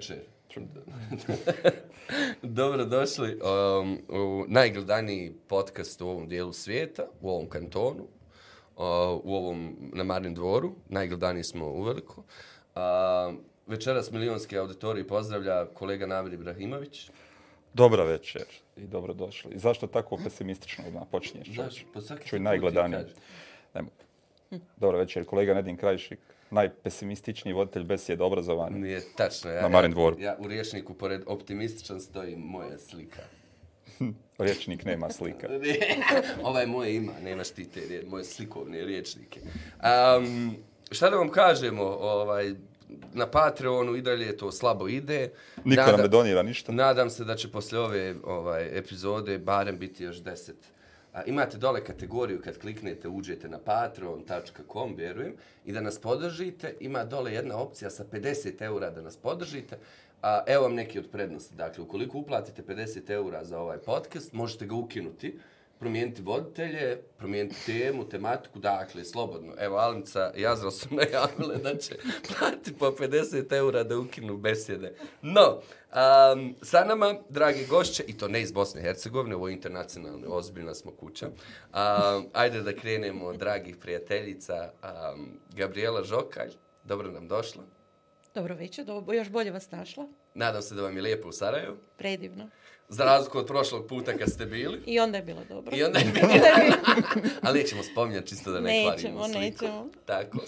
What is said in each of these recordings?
večer. Dobrodošli um, u najgledaniji podcast u ovom dijelu svijeta, u ovom kantonu, uh, u ovom na Marnim dvoru. Najgledaniji smo u veliku. Um, večeras milijunski auditorij pozdravlja kolega Navir Ibrahimović. Dobra večer i dobrodošli. došli. zašto tako pesimistično odmah počinješ? Zašto? Po svaki Čuj Dobra večer, kolega Nedin Krajšik najpesimističniji voditelj sjeda obrazovanja. Nije tačno. Ja, na Marin Ja, u rječniku pored optimističan stoji moja slika. Rječnik nema slika. ovaj moje ima, nemaš ti te moje slikovne rječnike. Um, šta da vam kažemo, ovaj, na Patreonu i dalje to slabo ide. Niko nam ne donira ništa. Nadam se da će poslije ove ovaj, epizode barem biti još deset imate dole kategoriju kad kliknete, uđete na patreon.com, vjerujem, i da nas podržite. Ima dole jedna opcija sa 50 eura da nas podržite. A, evo vam neki od prednosti. Dakle, ukoliko uplatite 50 eura za ovaj podcast, možete ga ukinuti promijeniti voditelje, promijeniti temu, tematiku, dakle, slobodno. Evo, Alimca i Azra su najavile da će platiti po 50 eura da ukinu besjede. No, um, sa nama, dragi gošće, i to ne iz Bosne i Hercegovine, ovo je internacionalno, ozbiljna smo kuća. Um, ajde da krenemo, dragih prijateljica, um, Gabriela Žokalj, dobro nam došla. Dobro večer, dobro, još bolje vas našla. Nadam se da vam je lijepo u Sarajevu. Predivno. Za razliku od prošlog puta kad ste bili. I onda je bilo dobro. I onda je bilo Ali nećemo spominjati čisto da ne kvarimo sliku. Nećemo, Tako.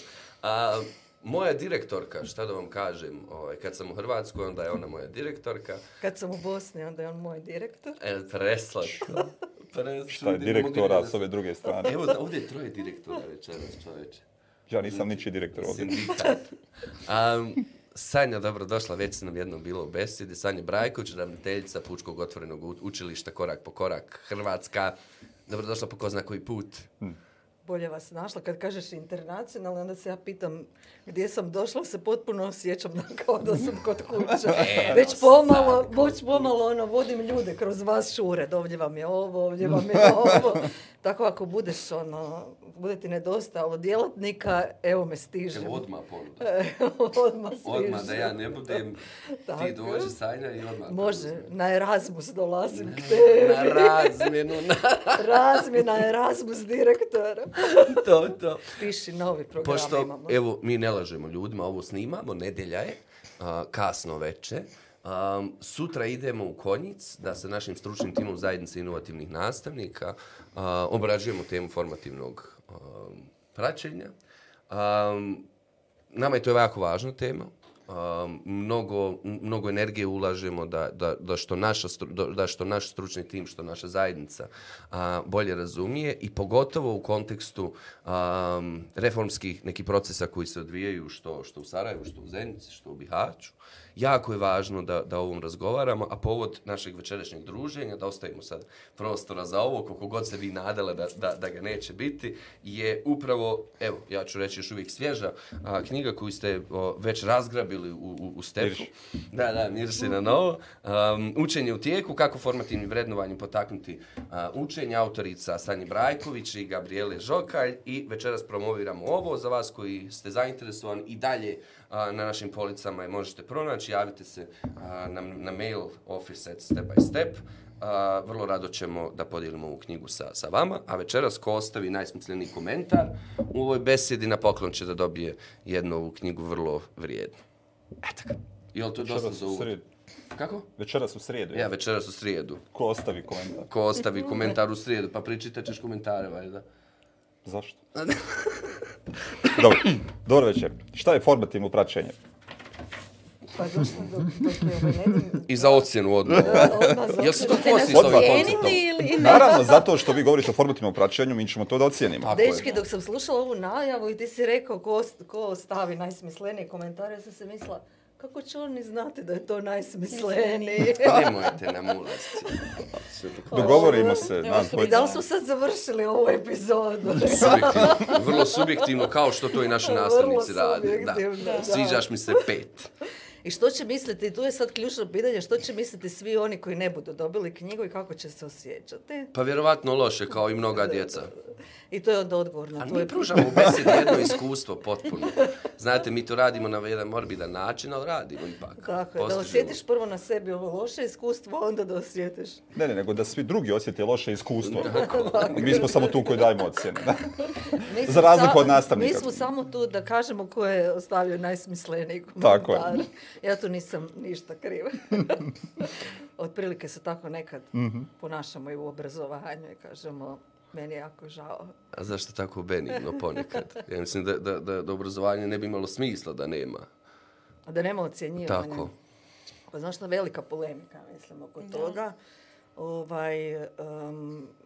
A, moja direktorka, šta da vam kažem, ovaj, kad sam u Hrvatskoj, onda je ona moja direktorka. Kad sam u Bosni, onda je on moj direktor. E, preslatko. Preslatko. Šta je direktora s ove druge strane? Evo, ovdje je troje direktora večeras, čoveče. Ja nisam ničiji direktor ovdje. Sanja, dobrodošla, već nam jednom bilo u besedi. Sanja Brajković, ravnateljica Pučkog otvorenog učilišta Korak po korak Hrvatska. Dobrodošla po ko zna koji put. Mm bolje vas našla. Kad kažeš internacionalno, onda se ja pitam gdje sam došla, se potpuno osjećam kao da sam kod kuća. E, već pomalo, već pomalo ono, vodim ljude kroz vas šure, Ovdje vam je ovo, ovdje vam je ovo. Tako ako budeš ono, bude ti nedostalo djelatnika, evo me stiže. Evo odmah da ja ne budem, ti dođi Sanja i odmah. Može, na Erasmus dolazim k tebi. Na Na Erasmus direktora. to, to. Piši novi program Pošto, imamo. evo, mi ne lažemo ljudima, ovo snimamo, nedelja je, kasno veče. Um, sutra idemo u Konjic da sa našim stručnim timom zajednice inovativnih nastavnika obrađujemo temu formativnog praćenja. Um, nama je to jako važna tema mnogo, mnogo energije ulažemo da, da, da, što naša, da što naš stručni tim, što naša zajednica bolje razumije i pogotovo u kontekstu reformskih nekih procesa koji se odvijaju što, što u Sarajevu, što u Zenici, što u Bihaću jako je važno da, da o ovom razgovaramo, a povod našeg večerašnjeg druženja, da ostavimo sad prostora za ovo, koliko god se vi nadala da, da, da ga neće biti, je upravo, evo, ja ću reći još uvijek svježa, knjiga koju ste već razgrabili u, u, u stepu. Da, da, mirsi na novo. učenje u tijeku, kako formativnim vrednovanjem potaknuti učenje, autorica Sanji Brajković i Gabriele Žokalj i večeras promoviramo ovo za vas koji ste zainteresovani i dalje na našim policama je možete pronaći, javite se na, na mail office at step by step. vrlo rado ćemo da podijelimo ovu knjigu sa, sa vama, a večeras ko ostavi najsmisljeniji komentar u ovoj besedi na poklon će da dobije jednu ovu knjigu vrlo vrijednu. Eto ga. Jel to dosta za uvod? Kako? Večeras u srijedu. Ja, večeras u srijedu. Ko ostavi komentar? Ko ostavi komentar u srijedu, pa pričitat ćeš komentare valjda. Zašto? Dobro, dobro večer. Šta je formativno praćenje? Pa I za ocjenu odmah. Jel se Naravno, zato što vi govorite o formativnom praćenju, mi ćemo to da ocijenimo. Dečki, dok sam slušala ovu najavu i ti si rekao ko, stavi najsmisleniji komentar, ja sam se mislila, kako će oni znati da je to najsmislenije? Pa nemojte nam ulaziti. Pa dogovorimo se. Nam, I da li smo sad završili ovu epizodu? Vrlo subjektivno, kao što to i naše nastavnici rade. Da. Sviđaš mi se pet. I što će misliti, tu je sad ključno pitanje, što će misliti svi oni koji ne budu dobili knjigu i kako će se osjećati? Pa vjerovatno loše, kao i mnoga djeca. I to je onda odgovor na Ali mi pružamo u jedno iskustvo potpuno. Znate, mi to radimo na jedan morbidan način, ali radimo ipak. Tako je, da osjetiš prvo na sebi ovo loše iskustvo, onda da osjetiš. Ne, ne, nego da svi drugi osjete loše iskustvo. mi smo samo tu koji dajemo ocjene. Za razliku od nastavnika. Mi smo samo tu da kažemo ko je ostavio najsmisleniji komentar. Tako je. Ja tu nisam ništa kriva. Otprilike se tako nekad mhm. ponašamo i u obrazovanju i kažemo meni je jako žao a zašto tako benigno ponekad? Ja mislim da, da, da, obrazovanje ne bi imalo smisla da nema. A da nema ocjenjivanja. Tako. Pa znaš velika polemika, mislim, oko toga. Ovaj,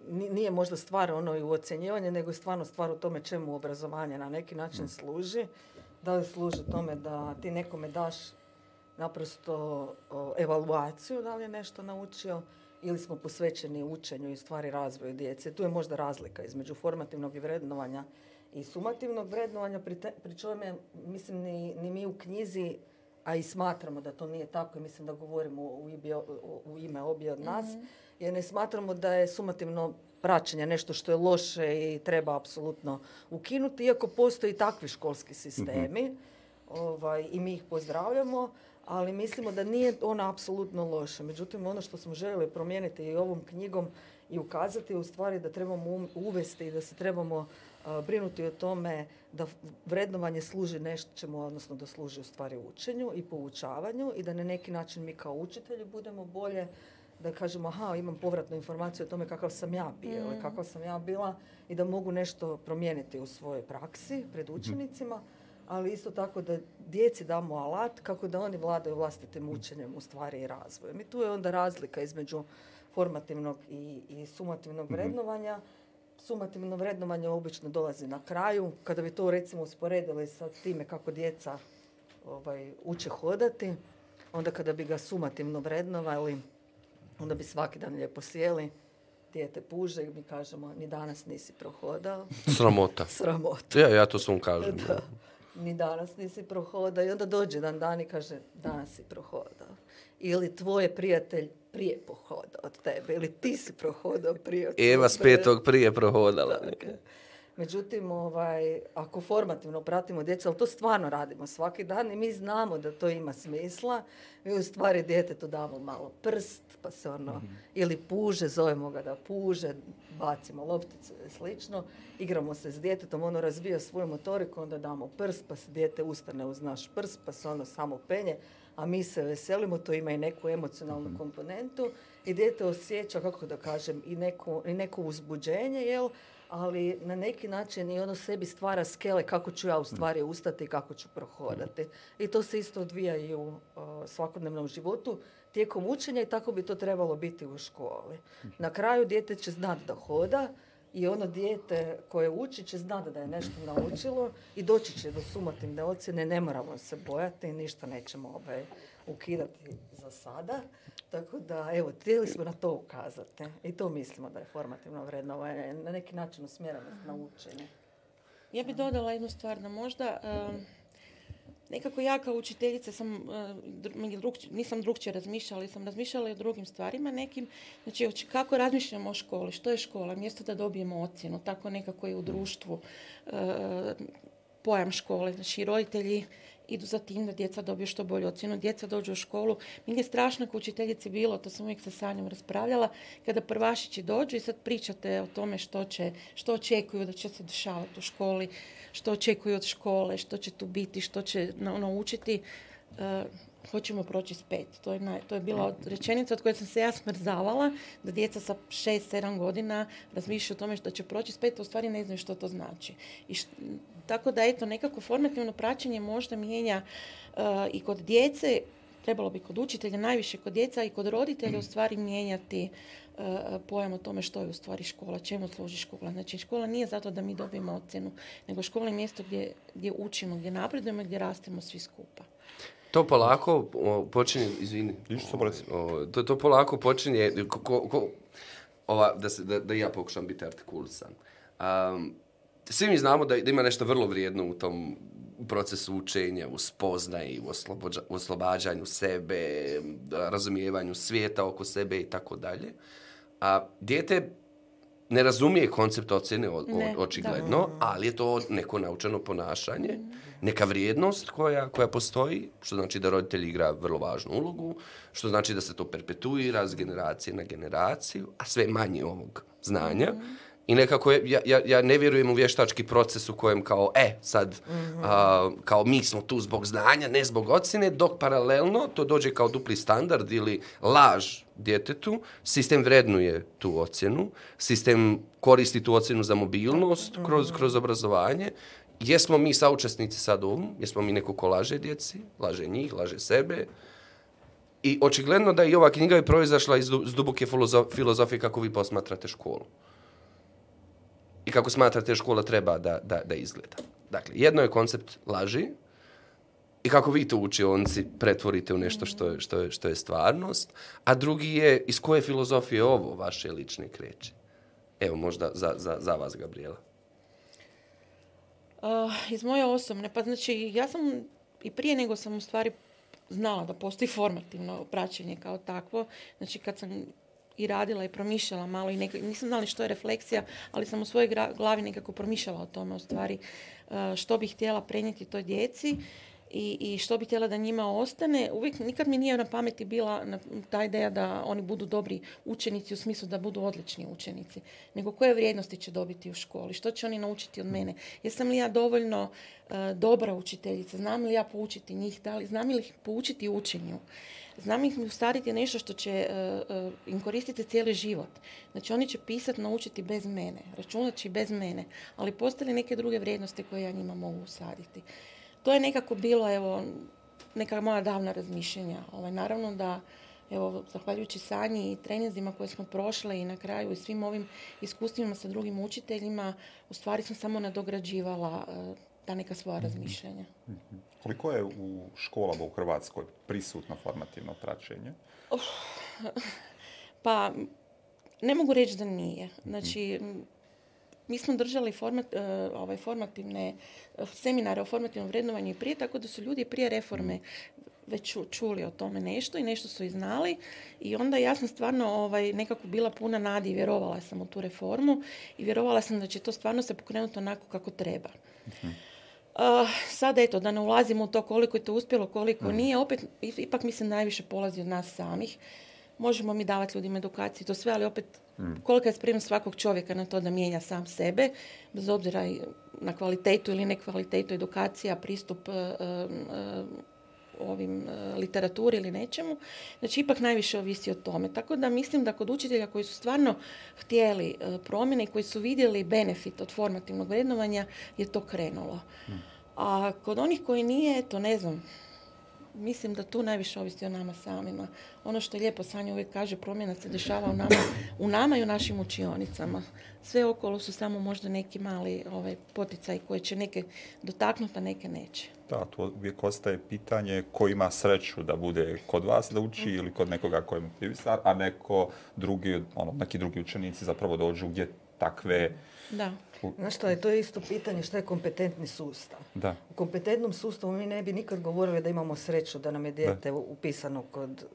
nije možda stvar ono i u ocjenjivanju, nego je stvarno stvar u tome čemu obrazovanje na neki način mm. služi. Da li služi tome da ti nekome daš naprosto evaluaciju, da li je nešto naučio, ili smo posvećeni učenju i stvari razvoju djece. Tu je možda razlika između formativnog i vrednovanja i sumativnog vrednovanja, pri, čemu mislim ni, mi u knjizi, a i smatramo da to nije tako i mislim da govorimo u, u ime obje od nas, mm jer ne smatramo da je sumativno praćenje nešto što je loše i treba apsolutno ukinuti, iako postoji takvi školski mhm. sistemi ovaj, i mi ih pozdravljamo, ali mislimo da nije ona apsolutno loša. Međutim, ono što smo željeli promijeniti i ovom knjigom i ukazati u stvari da trebamo um, uvesti i da se trebamo uh, brinuti o tome da vrednovanje služi nešto čemu, odnosno da služi u stvari učenju i poučavanju i da na neki način mi kao učitelji budemo bolje da kažemo aha imam povratnu informaciju o tome kakav sam ja bio ili mm. kakva sam ja bila i da mogu nešto promijeniti u svojoj praksi pred mhm. učenicima ali isto tako da djeci damo alat kako da oni vladaju vlastitim učenjem u stvari i razvojem. I tu je onda razlika između formativnog i, i sumativnog mhm. vrednovanja. Sumativno vrednovanje obično dolazi na kraju. Kada bi to recimo usporedili sa time kako djeca ovaj, uče hodati, onda kada bi ga sumativno vrednovali, onda bi svaki dan lijepo sjeli, dijete puže i mi kažemo ni danas nisi prohodao. Sramota. Sramota. Ja, ja to svom kažem. Da ni danas nisi prohodao. i onda dođe dan dan i kaže danas si prohodao. Ili tvoj je prijatelj prije pohoda od tebe ili ti si prohodao prije od Eva s petog prije prohodala. Međutim, ovaj, ako formativno pratimo djecu, ali to stvarno radimo svaki dan i mi znamo da to ima smisla, mi u stvari djetetu damo malo prst, pa se ono, mhm. ili puže, zovemo ga da puže, bacimo lopticu i slično, igramo se s djetetom, ono razvija svoju motoriku, onda damo prst, pa se dijete ustane uz naš prst, pa se ono samo penje, a mi se veselimo, to ima i neku emocionalnu mhm. komponentu i dijete osjeća, kako da kažem, i neko, i neko uzbuđenje, jel' ali na neki način i ono sebi stvara skele kako ću ja u stvari ustati i kako ću prohodati. I to se isto odvija i u svakodnevnom životu tijekom učenja i tako bi to trebalo biti u školi. Na kraju dijete će znati da hoda i ono dijete koje uči će znati da je nešto naučilo i doći će do da ocjene, ne moramo se bojati, i ništa nećemo ovaj, ukidati za sada. Tako da, evo, htjeli smo na to ukazati. I to mislimo da je formativno vrednovanje, na neki način usmjerenost na učenje. Ja bih dodala jednu stvar, da možda nekako ja kao učiteljica sam, nisam drugčije razmišljala, ali sam razmišljala i o drugim stvarima nekim, znači kako razmišljamo o školi, što je škola, mjesto da dobijemo ocjenu, tako nekako i u društvu pojam škole, znači roditelji idu za tim da djeca dobiju što bolju ocjenu, djeca dođu u školu. Mi je strašno kao učiteljici bilo, to sam uvijek sa Sanjom raspravljala, kada prvašići dođu i sad pričate o tome što, će, što očekuju da će se dešavati u školi, što očekuju od škole, što će tu biti, što će naučiti. Uh, hoćemo proći s pet. To je, to je bila od, rečenica od koje sam se ja smrzavala, da djeca sa šest, sedam godina razmišljaju o tome što će proći s pet, a u stvari ne znaju što to znači. I tako da eto nekako formativno praćenje možda mijenja e, i kod djece, trebalo bi kod učitelja, najviše kod djeca i kod roditelja u stvari mijenjati e, pojam o tome što je u stvari škola, čemu služi škola. Znači škola nije zato da mi dobijemo ocjenu, nego škola je mjesto gdje, gdje učimo, gdje napredujemo i gdje rastemo svi skupa. To polako počinje, izvini, to, polako počinje, da, da, ja pokušam biti artikulisan svi mi znamo da, da ima nešto vrlo vrijedno u tom procesu učenja, u spoznaji, u, oslobađanju sebe, razumijevanju svijeta oko sebe i tako dalje. A dijete ne razumije koncept ocjene očigledno, mm. ali je to neko naučeno ponašanje, neka vrijednost koja, koja postoji, što znači da roditelj igra vrlo važnu ulogu, što znači da se to perpetuira s generacije na generaciju, a sve manje ovog znanja. Mm i nekako ja, ne vjerujem u vještački proces u kojem kao e sad mhm. kao mi smo tu zbog znanja ne zbog ocjene dok paralelno to dođe kao dupli standard ili laž djetetu sistem vrednuje tu ocjenu sistem koristi tu ocjenu za mobilnost mhm. kroz, obrazovanje jesmo mi saučesnici sad ovom jesmo mi neko ko laže djeci laže njih laže sebe i očigledno da je i ova knjiga je proizašla iz, duboke filozofije kako vi posmatrate školu i kako smatrate škola treba da, da, da izgleda. Dakle, jedno je koncept laži i kako vi to u učionici pretvorite u nešto što je, što, je, što je stvarnost, a drugi je iz koje filozofije ovo vaše lične kreće. Evo, možda za, za, za vas, Gabriela. Uh, iz moje osobne, pa znači ja sam i prije nego sam u stvari znala da postoji formativno praćenje kao takvo. Znači kad sam i radila i promišljala malo i neka, nisam znala što je refleksija, ali sam u svojoj glavi nekako promišljala o tome u stvari e, što bih htjela prenijeti toj djeci i, i što bih htjela da njima ostane. Uvijek nikad mi nije na pameti bila ta ideja da oni budu dobri učenici u smislu da budu odlični učenici, nego koje vrijednosti će dobiti u školi, što će oni naučiti od mene, jesam li ja dovoljno e, dobra učiteljica, znam li ja poučiti njih, da li, znam li ih poučiti učenju. Znam ih usaditi nešto što će e, e, im koristiti cijeli život. Znači oni će pisati, naučiti bez mene, računati bez mene, ali postoje neke druge vrijednosti koje ja njima mogu usaditi. To je nekako bilo, evo, neka moja davna razmišljenja. Ovaj, naravno da evo, zahvaljujući sanji i trenizima koje smo prošle i na kraju i svim ovim iskustvima sa drugim učiteljima, u stvari sam samo nadograđivala e, ta neka svoja mhm. razmišljanja. Mhm. Koliko je u školama u Hrvatskoj prisutno formativno praćenje? pa, ne mogu reći da nije. Mhm. Znači, mi smo držali e, ovaj, formativne e, seminare o formativnom vrednovanju i prije, tako da su ljudi prije reforme već čuli o tome nešto i nešto su i znali i onda ja sam stvarno ovaj, nekako bila puna nadi i vjerovala sam u tu reformu i vjerovala sam da će to stvarno se pokrenuti onako kako treba. Eh, Sada eto, da ne ulazimo u to koliko je to uspjelo, koliko mm. nije, opet ipak mislim najviše polazi od nas samih. Možemo mi davati ljudima edukaciju to sve, ali opet mm. kolika je spremnost svakog čovjeka na to da mijenja sam sebe, bez obzira na kvalitetu ili nekvalitetu edukacija, pristup eh, eh, ovim e, literaturi ili nečemu, znači ipak najviše ovisi o tome. Tako da mislim da kod učitelja koji su stvarno htjeli e, promjene i koji su vidjeli benefit od formativnog vrednovanja je to krenulo. Hmm. A kod onih koji nije, to ne znam, mislim da tu najviše ovisi o nama samima. Ono što je lijepo Sanja uvijek kaže, promjena se dešava u nama, u nama i u našim učionicama. Sve okolo su samo možda neki mali ovaj, poticaj koji će neke dotaknuti, a neke neće. Da, tu uvijek ostaje pitanje ko ima sreću da bude kod vas da uči ili kod nekoga koji je motivisar, a neko drugi, ono, neki drugi učenici zapravo dođu gdje takve da. Znaš što, je, to je isto pitanje što je kompetentni sustav. Da. U kompetentnom sustavu mi ne bi nikad govorili da imamo sreću da nam je dijete upisano kod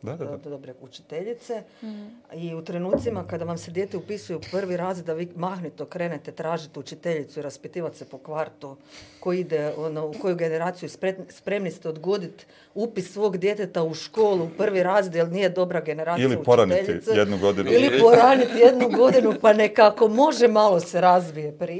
dobre učiteljice mm. i u trenucima kada vam se dijete upisuje u prvi razred da vi mahnito krenete tražiti učiteljicu i raspitivati se po kvartu koji ide, ono, u koju generaciju spremni ste odgoditi upis svog djeteta u školu u prvi razred jer nije dobra generacija Ili poraniti jednu godinu. Ili poraniti jednu godinu pa nekako može malo se razvije prije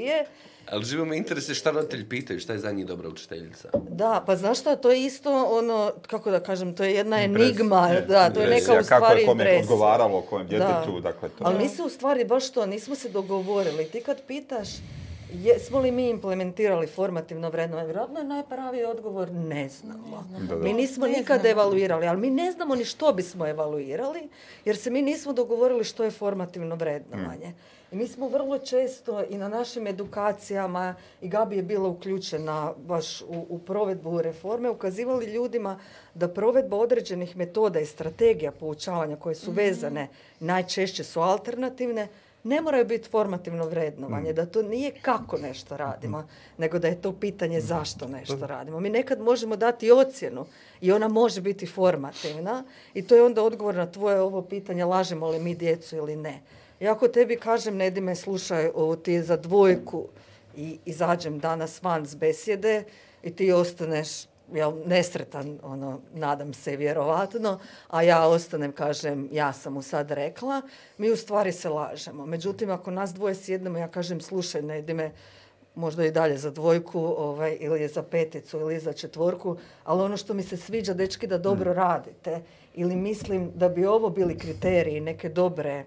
ali živo me interese šta roditelji pitaju, šta je za njih dobra učiteljica. Da, pa znaš šta, to je isto ono, kako da kažem, to je jedna enigma. da, to je neka u stvari Kako je odgovaralo, kojem djetetu, da. dakle to. Ali mi se u stvari baš to, nismo se dogovorili. Ti kad pitaš, Jesmo li mi implementirali formativno vrednovanje? Vjerojatno je najpravi odgovor ne znamo. Mi nismo nikada nikad evaluirali, ali mi ne znamo ni što bismo evaluirali, jer se mi nismo dogovorili što je formativno vrednovanje. Mm mi smo vrlo često i na našim edukacijama, i Gabi je bila uključena baš u, u provedbu reforme, ukazivali ljudima da provedba određenih metoda i strategija poučavanja koje su mhm. vezane, najčešće su alternativne, ne moraju biti formativno vrednovanje, mhm. da to nije kako nešto radimo, nego da je to pitanje mhm. zašto nešto pa radimo. Mi nekad možemo dati ocjenu i ona može biti formativna i to je onda odgovor na tvoje ovo pitanje lažemo li mi djecu ili ne. Ja ako tebi kažem, me, slušaj, ovo ti je za dvojku i izađem danas van s besjede i ti ostaneš jel, nesretan, ono, nadam se vjerovatno, a ja ostanem, kažem, ja sam mu sad rekla, mi u stvari se lažemo. Međutim, ako nas dvoje sjednemo, ja kažem, slušaj, ne me možda i dalje za dvojku, ovaj, ili je za peticu, ili za četvorku, ali ono što mi se sviđa, dečki, da dobro mm. radite, ili mislim da bi ovo bili kriteriji neke dobre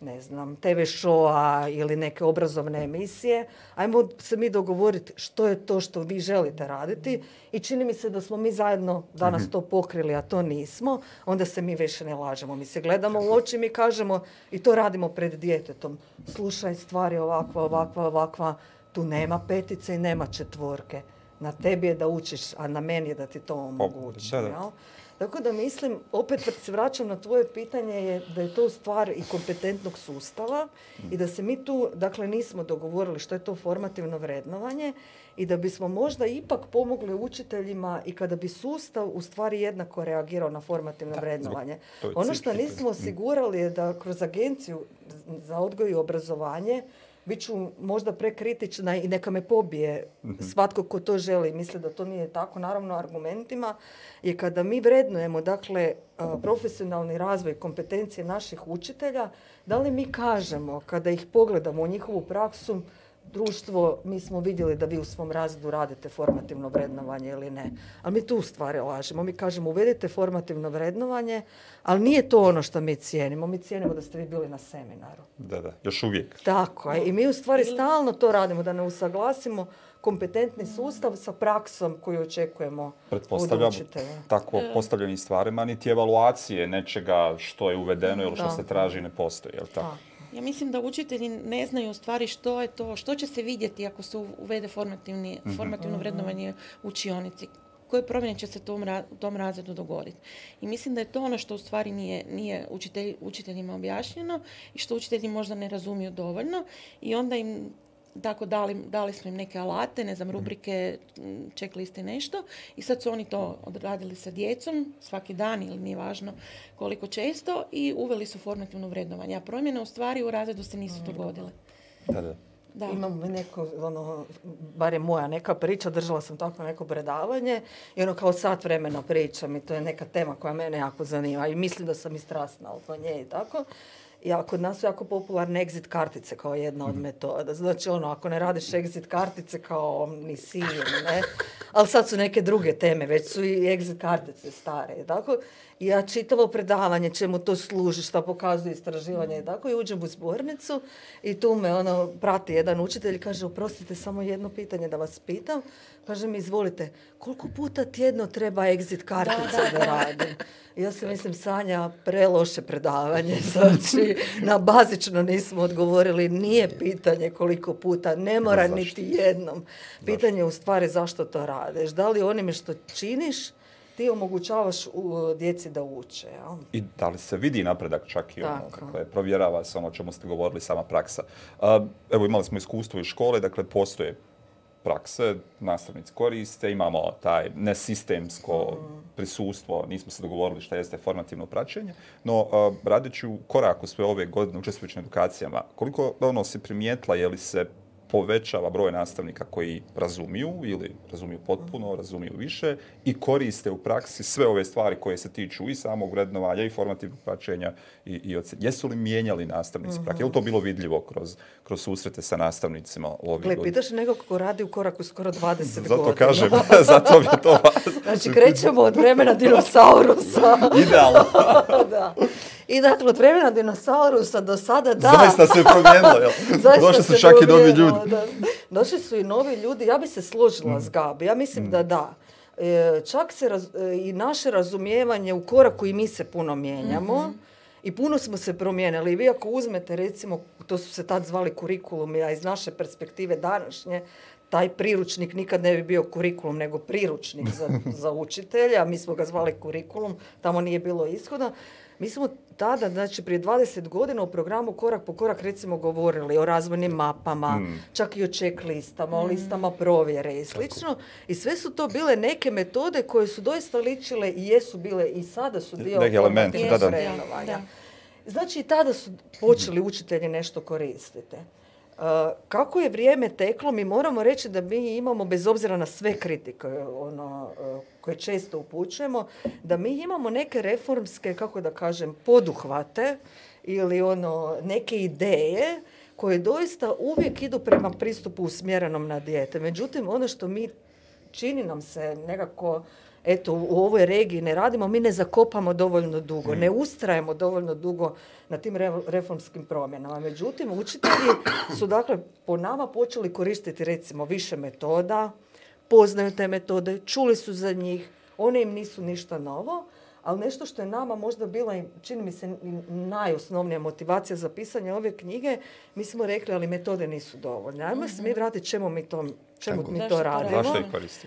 ne znam, TV showa ili neke obrazovne emisije. Ajmo se mi dogovoriti što je to što vi želite raditi i čini mi se da smo mi zajedno danas mhm. to pokrili, a to nismo, onda se mi više ne lažemo. Mi se gledamo u oči, mi kažemo i to radimo pred djetetom. Slušaj, stvari ovakva, ovakva, ovakva, tu nema petice i nema četvorke. Na tebi je da učiš, a na meni je da ti to omogući. Tako da mislim, opet se vraćam na tvoje pitanje, je da je to stvar i kompetentnog sustava mm. i da se mi tu, dakle, nismo dogovorili što je to formativno vrednovanje i da bismo možda ipak pomogli učiteljima i kada bi sustav u stvari jednako reagirao na formativno vrednovanje. Ono što nismo mm. osigurali je da kroz agenciju za odgoj i obrazovanje bit ću možda prekritična i neka me pobije mhm. svatko ko to želi. Mislim da to nije tako, naravno, argumentima, je kada mi vrednujemo, dakle, e, profesionalni razvoj kompetencije naših učitelja, da li mi kažemo, kada ih pogledamo u njihovu praksu, društvo, mi smo vidjeli da vi u svom razredu radite formativno vrednovanje ili ne. Ali mi tu stvari lažemo. Mi kažemo uvedite formativno vrednovanje, ali nije to ono što mi cijenimo. Mi cijenimo da ste vi bili na seminaru. Da, da, još uvijek. Tako je. I mi u stvari stalno to radimo, da ne usaglasimo kompetentni sustav sa praksom koju očekujemo Pretpostavljam, tako e. postavljenim stvarima, niti evaluacije nečega što je uvedeno ili što se traži ne postoji. Jel tako? Ja mislim da učitelji ne znaju u stvari što je to, što će se vidjeti ako se uvede formativni, mhm. formativno vrednovanje učionici. Koje promjene će se u tom razredu dogoditi. I mislim da je to ono što u stvari nije, nije učiteljima objašnjeno i što učitelji možda ne razumiju dovoljno i onda im tako dali, dali smo im neke alate, ne znam, rubrike, čekliste i nešto. I sad su oni to odradili sa djecom svaki dan ili nije važno koliko često i uveli su formativno vrednovanje. A promjene u stvari u razredu se nisu dogodile. Da, da. Da. Imam neko, ono, barem moja neka priča, držala sam tako neko predavanje i ono kao sat vremena pričam i to je neka tema koja mene jako zanima i mislim da sam i strasna oko nje i tako ja, kod nas su jako popularne exit kartice kao jedna od mhm. metoda. Znači, ono, ako ne radiš exit kartice kao nisi, ne. Ali sad su neke druge teme, već su i exit kartice stare ja čitavo predavanje čemu to služi, što pokazuje istraživanje i tako, i uđem u zbornicu i tu me ono, prati jedan učitelj i kaže, oprostite, samo jedno pitanje da vas pitam. Kaže mi, izvolite, koliko puta tjedno treba exit kartica da, da, Ja se mislim, Sanja, preloše predavanje. Znači, na bazično nismo odgovorili. Nije pitanje koliko puta, ne mora niti jednom. Pitanje je u stvari zašto to radiš. Da li onime što činiš ti omogućavaš u djeci da uče. I da li se vidi napredak čak i ono, dakle, provjerava se ono o čemu ste govorili, sama praksa. Evo imali smo iskustvo iz škole, dakle postoje prakse, nastavnici koriste, imamo taj nesistemsko mm. prisustvo, nismo se dogovorili šta jeste formativno praćenje, no radeći u koraku sve ove godine učestvujući edukacijama, koliko ono si primijetila je li se povećava broj nastavnika koji razumiju ili razumiju potpuno, razumiju više i koriste u praksi sve ove stvari koje se tiču i samog vrednovanja i formativnog praćenja i, i Jesu li mijenjali nastavnici prak? Je li to bilo vidljivo kroz, kroz susrete sa nastavnicima? Gle, pitaš nekog ko radi u koraku skoro 20 zato godina. Kažem, zato to Znači, krećemo od vremena dinosaurusa. Idealno. da. I dakle, vremena dinosaurusa do sada, da. Zaista se promijenilo, jel? Došli su čak i novi ljudi. Došli su i novi ljudi. Ja bi se složila s mm. Gabi. Ja mislim mm. da da. E, čak se e, i naše razumijevanje u koraku i mi se puno mijenjamo. Mhm. I puno smo se promijenili. I vi ako uzmete, recimo, to su se tad zvali kurikulum, a iz naše perspektive današnje, taj priručnik nikad ne bi bio kurikulum, nego priručnik za, za učitelja. Mi smo ga zvali kurikulum, tamo nije bilo ishoda. Mi smo tada, znači prije 20 godina u programu Korak po korak recimo govorili o razvojnim mapama, mm. čak i o checklistama, listama, o mm. listama provjere i slično. I sve su to bile neke metode koje su doista ličile i jesu bile i sada su dio elementi da, Znači i tada su počeli učitelji nešto koristiti kako je vrijeme teklo, mi moramo reći da mi imamo, bez obzira na sve kritike ono, eh, koje često upućujemo, da mi imamo neke reformske, kako da kažem, poduhvate ili ono, neke ideje koje doista uvijek idu prema pristupu usmjerenom na dijete. Međutim, ono što mi čini nam se nekako eto u ovoj regiji ne radimo, mi ne zakopamo dovoljno dugo, mm. ne ustrajemo dovoljno dugo na tim reformskim promjenama. Međutim, učitelji su dakle po nama počeli koristiti recimo više metoda, poznaju te metode, čuli su za njih, one im nisu ništa novo, ali nešto što je nama možda bila, čini mi se, najosnovnija motivacija za pisanje ove knjige, mi smo rekli, ali metode nisu dovoljne. Ajmo se mi mhm. vratiti čemu mi to čemu mi to radimo.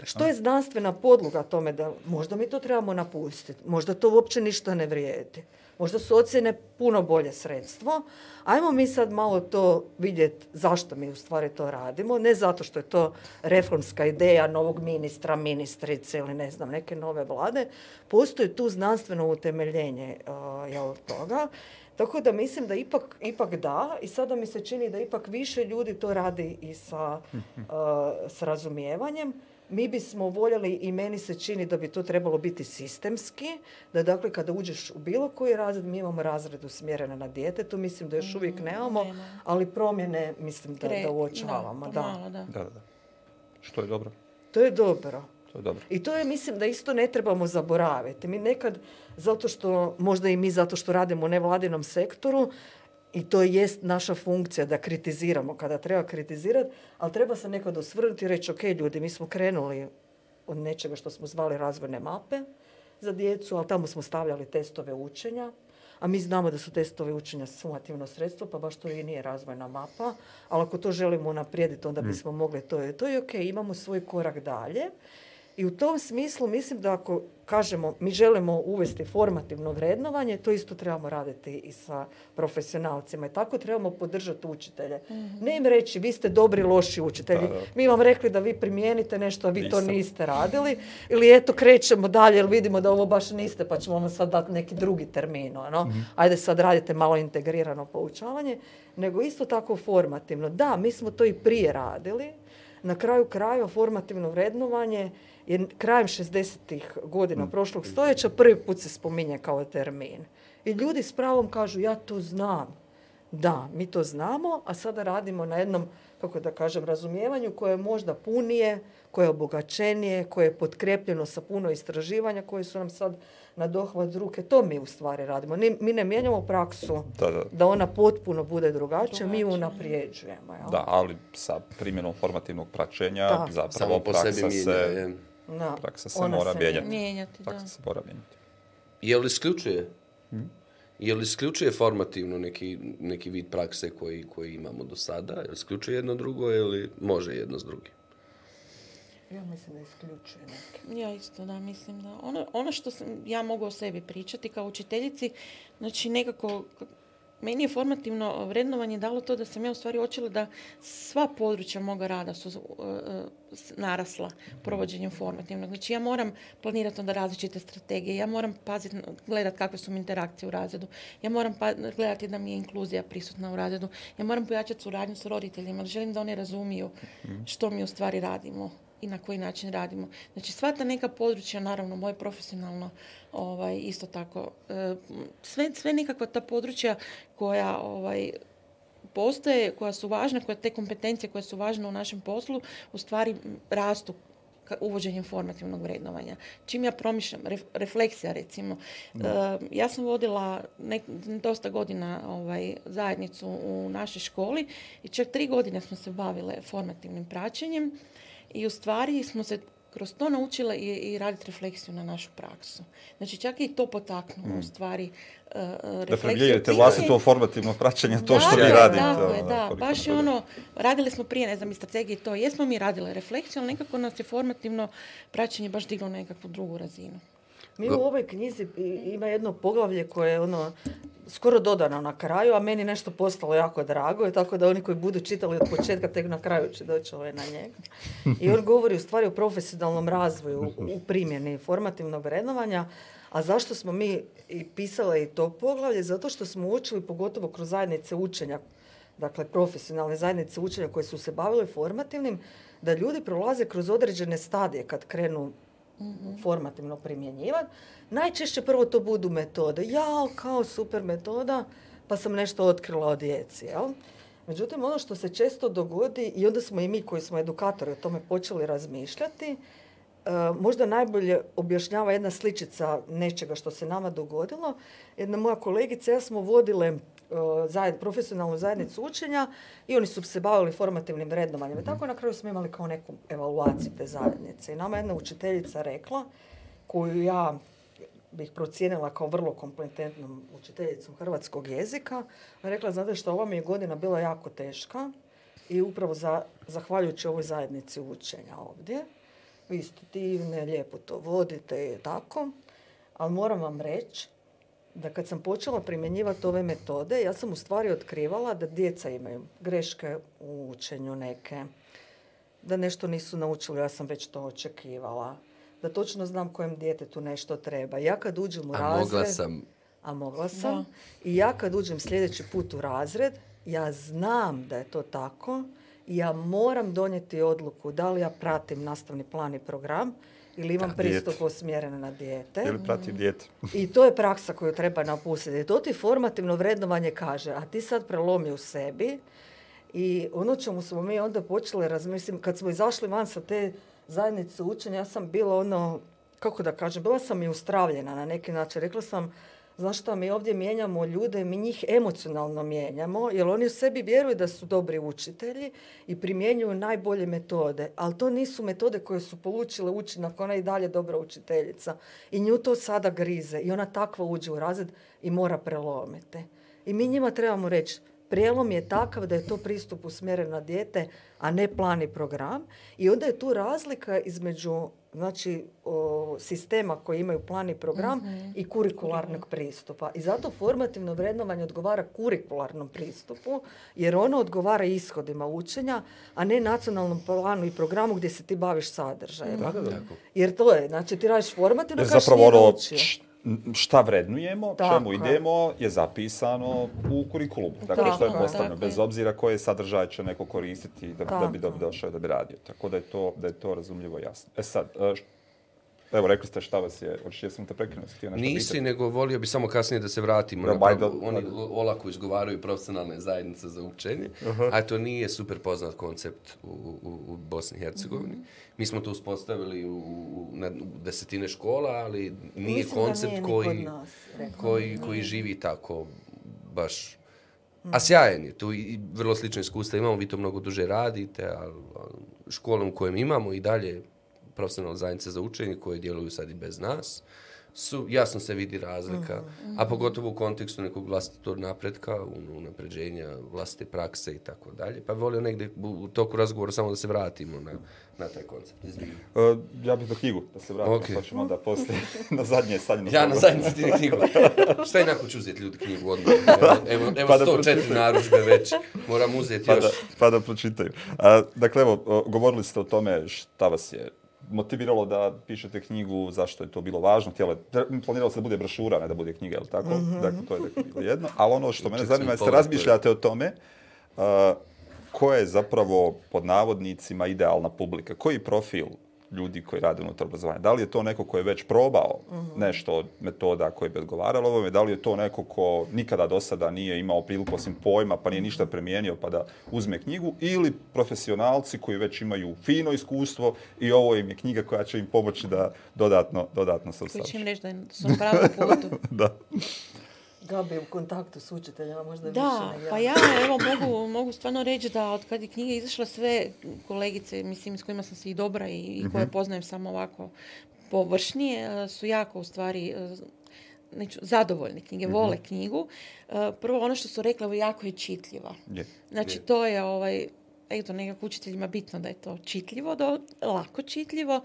Što je znanstvena podloga tome da možda mi to trebamo napustiti, možda to uopće ništa ne vrijedi. Možda su ocjene puno bolje sredstvo. Ajmo mi sad malo to vidjeti zašto mi u stvari to radimo. Ne zato što je to reformska ideja novog ministra, ministrice ili ne znam, neke nove vlade. Postoji tu znanstveno utemeljenje od e, toga. Tako da mislim da ipak, ipak da i sada mi se čini da ipak više ljudi to radi i sa, e, s razumijevanjem mi bismo voljeli i meni se čini da bi to trebalo biti sistemski, da dakle kada uđeš u bilo koji razred, mi imamo razred usmjerene na dijete, to mislim da još mhm, uvijek nemamo, ali promjene mislim da, da uočavamo. Pa da, da. Da, Što je dobro? To je dobro. To je dobro. I to je, mislim, da isto ne trebamo zaboraviti. Mi nekad, zato što, možda i mi zato što radimo u nevladinom sektoru, i to jest naša funkcija da kritiziramo kada treba kritizirati, ali treba se nekad osvrnuti i reći ok ljudi, mi smo krenuli od nečega što smo zvali razvojne mape za djecu, ali tamo smo stavljali testove učenja, a mi znamo da su testove učenja sumativno sredstvo, pa baš to i nije razvojna mapa, ali ako to želimo naprijediti, onda mm. bismo mogli to. Je, to je ok, imamo svoj korak dalje i u tom smislu mislim da ako kažemo mi želimo uvesti formativno vrednovanje, to isto trebamo raditi i sa profesionalcima. I tako trebamo podržati učitelje. mm Ne im reći vi ste dobri, loši učitelji. Mi vam rekli da vi primijenite nešto, a vi to niste radili. Ili eto krećemo dalje jer vidimo da ovo baš niste pa ćemo vam sad dati neki drugi termin. Ono. Mhm. Ajde sad radite malo integrirano poučavanje. Nego isto tako formativno. Da, mi smo to i prije radili. Na kraju krajeva formativno vrednovanje je krajem 60-ih godina mm. prošlog stoljeća prvi put se spominje kao termin. I ljudi s pravom kažu ja to znam. Da, mi to znamo, a sada radimo na jednom, kako da kažem, razumijevanju koje je možda punije, koje je obogačenije, koje je potkrepljeno sa puno istraživanja koje su nam sad na dohvat ruke. To mi u stvari radimo. Mi ne mijenjamo praksu da, ona potpuno bude drugačija, mi ju naprijeđujemo. Da, ali sa primjenom formativnog praćenja zapravo Samo praksa se... Praksa se mora se mijenjati. Praksa se mora mijenjati. Je li isključuje? Hmm? Je li isključuje formativno neki, neki vid prakse koji, koji imamo do sada? Je li isključuje jedno drugo ili može jedno s drugim? Ja mislim da isključuje neke. Ja isto da, mislim da. Ono, ono što sam, ja mogu o sebi pričati kao učiteljici, znači nekako meni je formativno vrednovanje dalo to da sam ja u stvari očela da sva područja moga rada su e, e, narasla provođenjem formativnog. Znači ja moram planirati onda različite strategije, ja moram paziti, gledati kakve su mi interakcije u razredu, ja moram pa, gledati da mi je inkluzija prisutna u razredu, ja moram pojačati suradnju s roditeljima, želim da oni razumiju mhm. što mi u stvari radimo i na koji način radimo. Znači sva ta neka područja, naravno moje profesionalno ovaj, isto tako, e, sve, sve nekakva ta područja koja ovaj, postoje, koja su važna, koja te kompetencije koje su važne u našem poslu, u stvari rastu uvođenjem formativnog vrednovanja. Čim ja promišljam, refleksija recimo. E, ja sam vodila dosta godina ovaj, zajednicu u našoj školi i čak tri godine smo se bavile formativnim praćenjem i u stvari smo se kroz to naučila i, i raditi refleksiju na našu praksu. Znači čak i to potaknulo mm. u stvari e, e, dakle, refleksiju. Da vlastito formativno praćenje to što Da, je, da. Ono, baš je ono, radili smo prije, ne znam, i strategiji to. Jesmo mi radile refleksiju, ali nekako nas je formativno praćenje baš diglo na nekakvu drugu razinu. Mi u ovoj knjizi ima jedno poglavlje koje je ono skoro dodano na kraju, a meni nešto postalo jako drago tako da oni koji budu čitali od početka tek na kraju će doći ovaj na njega. I on govori u stvari o profesionalnom razvoju u primjeni formativnog vrednovanja, a zašto smo mi i pisali i to poglavlje? Zato što smo učili pogotovo kroz zajednice učenja, dakle profesionalne zajednice učenja koje su se bavile formativnim, da ljudi prolaze kroz određene stadije kad krenu Mm-hmm. formativno primjenjivati. Najčešće prvo to budu metode. Ja kao super metoda, pa sam nešto otkrila o djeci. Jel? Međutim, ono što se često dogodi, i onda smo i mi koji smo edukatori o tome počeli razmišljati, e, možda najbolje objašnjava jedna sličica nečega što se nama dogodilo. Jedna moja kolegica, ja smo vodile E, zajed, profesionalnu zajednicu učenja i oni su se bavili formativnim vrednovanjem. I tako na kraju smo imali kao neku evaluaciju te zajednice. I nama jedna učiteljica rekla, koju ja bih procijenila kao vrlo kompetentnom učiteljicom hrvatskog jezika, rekla, znate što, ova mi je godina bila jako teška i upravo zahvaljujući ovoj zajednici učenja ovdje, vi ste divne, lijepo to vodite i tako, ali moram vam reći da kad sam počela primjenjivati ove metode, ja sam u stvari otkrivala da djeca imaju greške u učenju neke, da nešto nisu naučili, ja sam već to očekivala, da točno znam kojem djetetu nešto treba. Ja kad uđem u razred... A mogla sam. A mogla sam. I ja kad uđem sljedeći put u razred, ja znam da je to tako i ja moram donijeti odluku da li ja pratim nastavni plan i program ili imam pristup usmjeren na dijete. Ili prati I to je praksa koju treba napustiti. To ti formativno vrednovanje kaže, a ti sad prelomi u sebi i ono čemu smo mi onda počeli razmislim, kad smo izašli van sa te zajednice učenja, ja sam bila ono, kako da kažem, bila sam i ustravljena na neki način. Rekla sam, Znaš mi ovdje mijenjamo ljude, mi njih emocionalno mijenjamo, jer oni u sebi vjeruju da su dobri učitelji i primjenjuju najbolje metode, ali to nisu metode koje su polučile učinak, ona je i dalje dobra učiteljica. I nju to sada grize i ona takva uđe u razred i mora prelomiti. I mi njima trebamo reći, prijelom je takav da je to pristup usmjeren na dijete, a ne plan i program. I onda je tu razlika između znači sistema koji imaju plan i program mhm. i kurikularnog pristupa. I zato formativno vrednovanje odgovara kurikularnom pristupu jer ono odgovara ishodima učenja, a ne nacionalnom planu i programu gdje se ti baviš sadržajem. Jer to je, znači ti radiš formativno, e, kažeš nije ono, šta vrednujemo, čemu idemo, je zapisano u kurikulumu. Dakle, tako, što je postavljeno, bez obzira koje sadržaje će neko koristiti da, da bi došao da bi radio. Tako da je to, da je to razumljivo jasno. E sad, e, Evo, rekli ste šta vas je, jesam te prekinuo, si nešto Nisi, nego volio bi samo kasnije da se vratimo. oni olako izgovaraju profesionalne zajednice za učenje, a to nije super poznat koncept u, Bosni i Hercegovini. Mhm. Mi smo to uspostavili u, desetine škola, ali nije koncept koji, živi tako baš a mhm. sjajan je, tu i vrlo slično iskustva imamo, vi to mnogo duže radite, ali školom kojem imamo i dalje profesionalne zajednice za učenje koje djeluju sad i bez nas, su, jasno se vidi razlika, mm-hmm. a mhm. pogotovo u kontekstu nekog vlastitog napretka, unapređenja vlastite prakse i tako dalje. Pa volio negdje u toku razgovora samo da se vratimo na, na taj koncept. Uh, ja bih do knjigu da se vratimo, okay. pa ćemo onda poslije na zadnje sanjeno. Ja na zadnje sanjeno knjigu. Šta je nakon ću uzeti ljudi knjigu odmah? Evo, evo, pa 104 naružbe već, moram uzeti pa još. Da, pa da pročitaju. A, dakle, evo, govorili ste o tome šta vas je motiviralo da pišete knjigu, zašto je to bilo važno, tijelo planiralo se da bude brošura, ne da bude knjiga, li tako? mm Dakle, to je bilo jedno. Ali ono što mene zanima je da razmišljate o tome, uh, koja je zapravo pod navodnicima idealna publika, koji profil ljudi koji rade unutar obrazovanja. Da li je to neko koji je već probao mhm. nešto od metoda koje bi odgovaralo ovome, da li je to neko ko nikada do sada nije imao priliku osim pojma pa nije ništa premijenio pa da uzme knjigu ili profesionalci koji već imaju fino iskustvo i ovo im je knjiga koja će im pomoći da dodatno, dodatno se Koji će im reći da su na pravom putu. da. Gabi u kontaktu s učiteljima možda da, više Da, pa ja evo mogu, mogu stvarno reći da od kad je knjiga izašla sve kolegice, mislim, s kojima sam se i dobra i, koje mhm. poznajem samo ovako površnije, e, su jako u stvari e, neću, zadovoljni knjige, mhm. vole knjigu. E, prvo ono što su rekla, jako je čitljiva. Znači, to je ovaj, eto nekako učiteljima bitno da je to čitljivo, lako čitljivo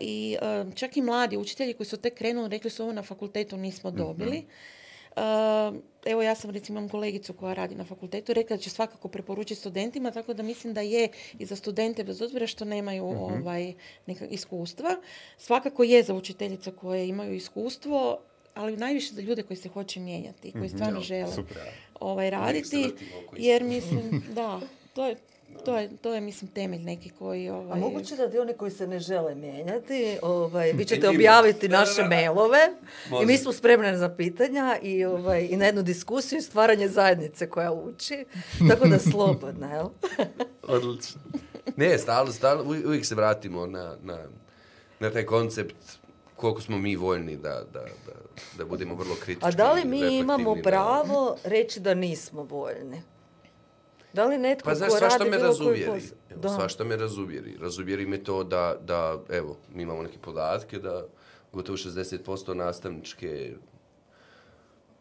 i čak i mladi učitelji koji su tek krenuli rekli su ovo na fakultetu nismo mhm. dobili. Ehm, evo ja sam recimo imam kolegicu koja radi na fakultetu, rekla da će svakako preporučiti studentima, tako da mislim da je i za studente bez obzira što nemaju mhm. ovaj, neka iskustva. Svakako je za učiteljice koje imaju iskustvo, ali najviše za ljude koji se hoće mijenjati, koji mhm. stvarno žele ovaj, raditi, jer mislim, da, to je, to je, to je, mislim, temelj neki koji... Ovaj... A moguće da ti oni koji se ne žele mijenjati, ovaj, vi ćete objaviti naše mailove i mi smo spremni za pitanja i, ovaj, i na jednu diskusiju i stvaranje zajednice koja uči. Tako da slobodna, jel? Odlično. Ne, stalo, stalo, uvijek se vratimo na, na, na taj koncept koliko smo mi voljni da, da, da, da budemo vrlo kritični. A da li mi imamo pravo reći da nismo voljni? Da li netko pa, znaš, ko svašta me razuvjeri. Evo, Svašta me razuvjeri. Razuvjeri me to da, da, evo, mi imamo neke podatke da gotovo 60% nastavničke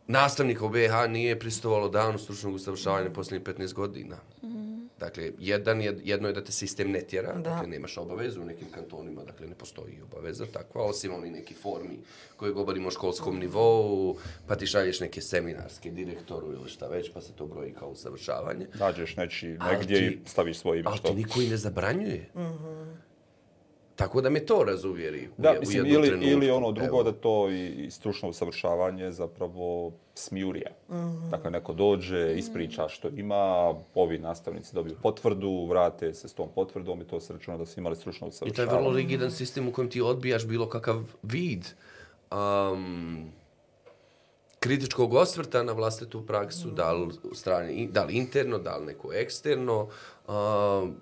nastavnika u BiH nije pristovalo danu stručnog usavršavanja posljednjih 15 godina. Mhm. Dakle, jedan jedno je da te sistem ne tjera, dakle nemaš obavezu u nekim kantonima, dakle ne postoji obaveza takva, osim oni neki formi koje govorimo o školskom mhm. nivou, pa ti šalješ neke seminarske direktoru ili šta već, pa se to broji kao usavršavanje. Nađeš neći negdje ti, i staviš svoj ime. Ali što... ti niko i ne zabranjuje. Mhm. Tako da me to razuvjeri u, ili, Ili ono drugo da to i stručno usavršavanje zapravo smjurija. Mhm. Dakle, neko dođe, mhm. ispriča što ima, ovi nastavnici dobiju potvrdu, vrate se s tom potvrdom i to se računa da su imali stručno usavršavanje. I taj vrlo rigidan sistem u kojem ti odbijaš bilo kakav vid um, kritičkog osvrta na vlastitu praksu, mhm. da li, strani, da li interno, da li neko eksterno.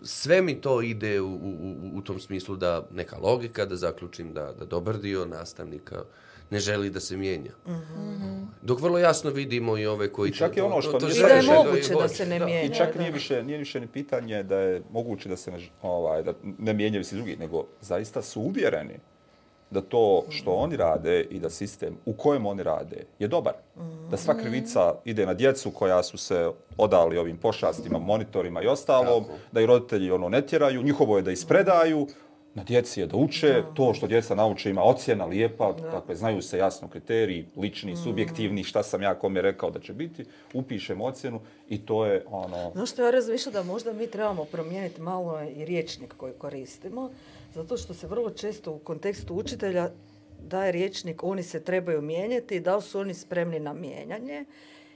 sve mi to ide u, u, u tom smislu da neka logika, da zaključim da, da dobar dio nastavnika ne želi da se mijenja. Mhm. Dok vrlo jasno vidimo i ove koji... I čak je ono što... To, to, je moguće da se ne mijenja. I čak nije više, nije više ni pitanje da je moguće da se ne, ovaj, da ne mijenjaju svi drugi, nego zaista su uvjereni da to što oni rade i da sistem u kojem oni rade je dobar. Da sva mm. krivica ide na djecu koja su se odali ovim pošastima, monitorima i ostalom, da i roditelji ono ne tjeraju, njihovo je da ispredaju, na djeci je da uče, to što djeca nauče ima ocjena lijepa, dakle znaju se jasno kriteriji, lični, mm. subjektivni, šta sam ja kome rekao da će biti, upišem ocjenu i to je ono... No što ja razmišljam da možda mi trebamo promijeniti malo i riječnik koji koristimo, zato što se vrlo često u kontekstu učitelja daje riječnik oni se trebaju mijenjati i da li su oni spremni na mijenjanje.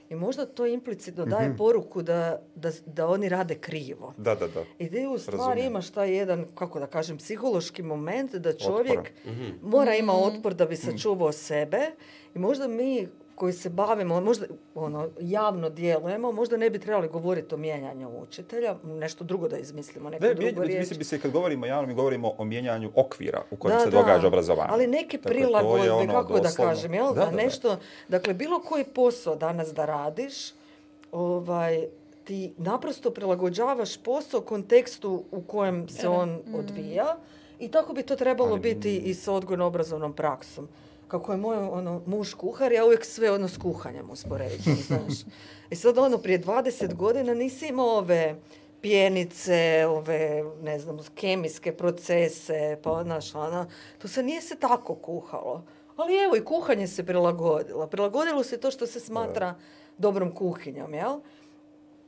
I možda to implicitno daje mhm. poruku da, da, da, oni rade krivo. Da, da, da. I da u stvari imaš taj jedan, kako da kažem, psihološki moment da čovjek mora mhm. ima otpor da bi mhm. sačuvao sebe. I možda mi koji se bavimo, možda ono, javno djelujemo, možda ne bi trebali govoriti o mijenjanju učitelja, nešto drugo da izmislimo, neku ne, drugu Mislim bi se kad govorimo javno, mi govorimo o mijenjanju okvira u kojem da, se da, događa obrazovanje. Ali neke dakle, prilagodbe, ono kako da kažem, jel? Da, nešto, dakle, bilo koji posao danas da radiš, ovaj, ti naprosto prilagođavaš posao kontekstu u kojem se on mm. odvija i tako bi to trebalo biti i sa odgojno-obrazovnom praksom kako je moj ono, muž kuhar, ja uvijek sve ono s kuhanjem uspoređujem, znaš. I sad ono, prije 20 godina nisi imao ove pjenice, ove, ne znam, kemijske procese, pa znaš, ona, to se nije se tako kuhalo. Ali evo, i kuhanje se prilagodilo. Prilagodilo se to što se smatra dobrom kuhinjom, jel?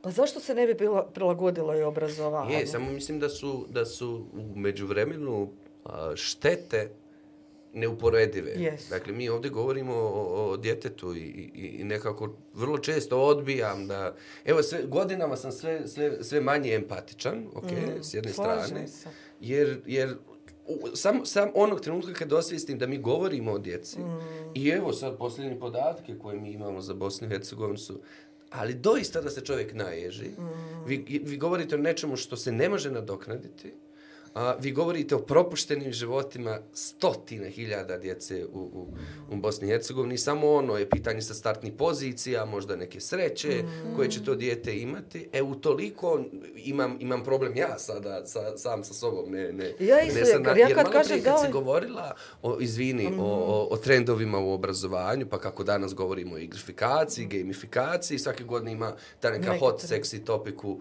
Pa zašto se ne bi prilagodilo i obrazovanje? Je, samo mislim da su, da su u međuvremenu štete neuporedive. Yes. Dakle, mi ovdje govorimo o, djetetu i, i, i, nekako vrlo često odbijam da... Evo, sve, godinama sam sve, sve, sve manje empatičan, ok, mhm. s jedne strane. Jer, jer sam, sam onog trenutka kad osvijestim da mi govorimo o djeci mhm. i evo sad posljednje podatke koje mi imamo za Bosnu i Hercegovinu su ali doista da se čovjek naježi. Mhm. Vi, vi govorite o nečemu što se ne može nadoknaditi a, vi govorite o propuštenim životima stotine hiljada djece u, u, u Bosni i Hercegovini. Samo ono je pitanje sa startnih pozicija, možda neke sreće mm. koje će to dijete imati. E, utoliko imam, imam problem ja sada sa, sam sa sobom. Ne, ne, ja ne sam, kad govorila, o, izvini, mhm. o, o, trendovima u obrazovanju, pa kako danas govorimo o igrifikaciji, gamifikaciji, svake godine ima ta neka hot, sexy topiku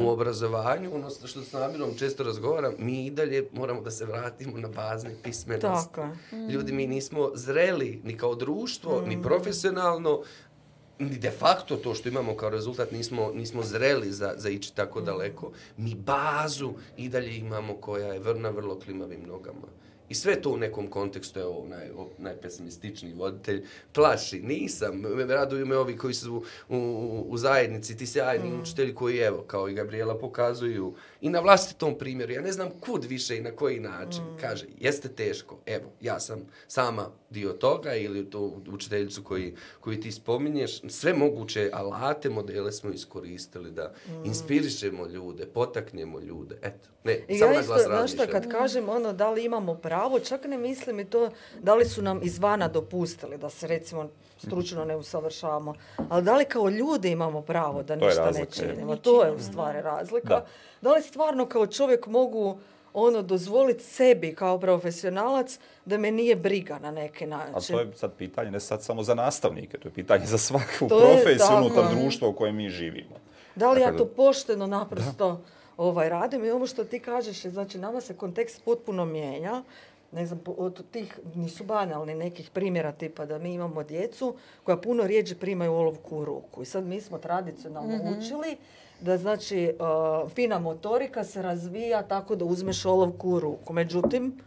u, obrazovanju. Ono što s namjerom često razgovaram, mi i dalje moramo da se vratimo na bazne pismenosti. Mm. Ljudi, mi nismo zreli ni kao društvo, ni mm. profesionalno, ni de facto to što imamo kao rezultat nismo, nismo zreli za, za ići tako mm. daleko. Mi bazu i dalje imamo koja je vrna vrlo klimavim nogama. I sve to u nekom kontekstu, evo, naj, najpesimističniji voditelj, plaši, nisam, raduju me ovi koji su u, zajednici, ti sjajni mm. učitelji koji, evo, kao i Gabriela, pokazuju i na vlastitom primjeru, ja ne znam kud više i na koji način, mm. kaže, jeste teško, evo, ja sam sama dio toga ili to učiteljicu koji, ti spominješ, sve moguće alate, modele smo iskoristili da mm. inspirišemo ljude, potaknemo ljude, eto. I samo ja isto, kad kažem ono da li imamo pravo, čak ne mislim i to da li su nam izvana dopustili da se recimo stručno ne usavršavamo, ali da li kao ljudi imamo pravo da ništa ne činimo. To je u stvari razlika. Da. li stvarno kao čovjek mogu ono dozvoliti sebi kao profesionalac da me nije briga na neki način. A to je sad pitanje ne sad samo za nastavnike, to je pitanje za svaku to profesiju unutar društva u kojem mi živimo. Da li ja to pošteno naprosto ovaj, radim. I ovo što ti kažeš, znači nama se kontekst potpuno mijenja. Ne znam, od tih nisu banalni nekih primjera tipa da mi imamo djecu koja puno rijeđe primaju olovku u ruku. I sad mi smo tradicionalno mhm. učili da znači uh, fina motorika se razvija tako da uzmeš olovku u ruku. Međutim,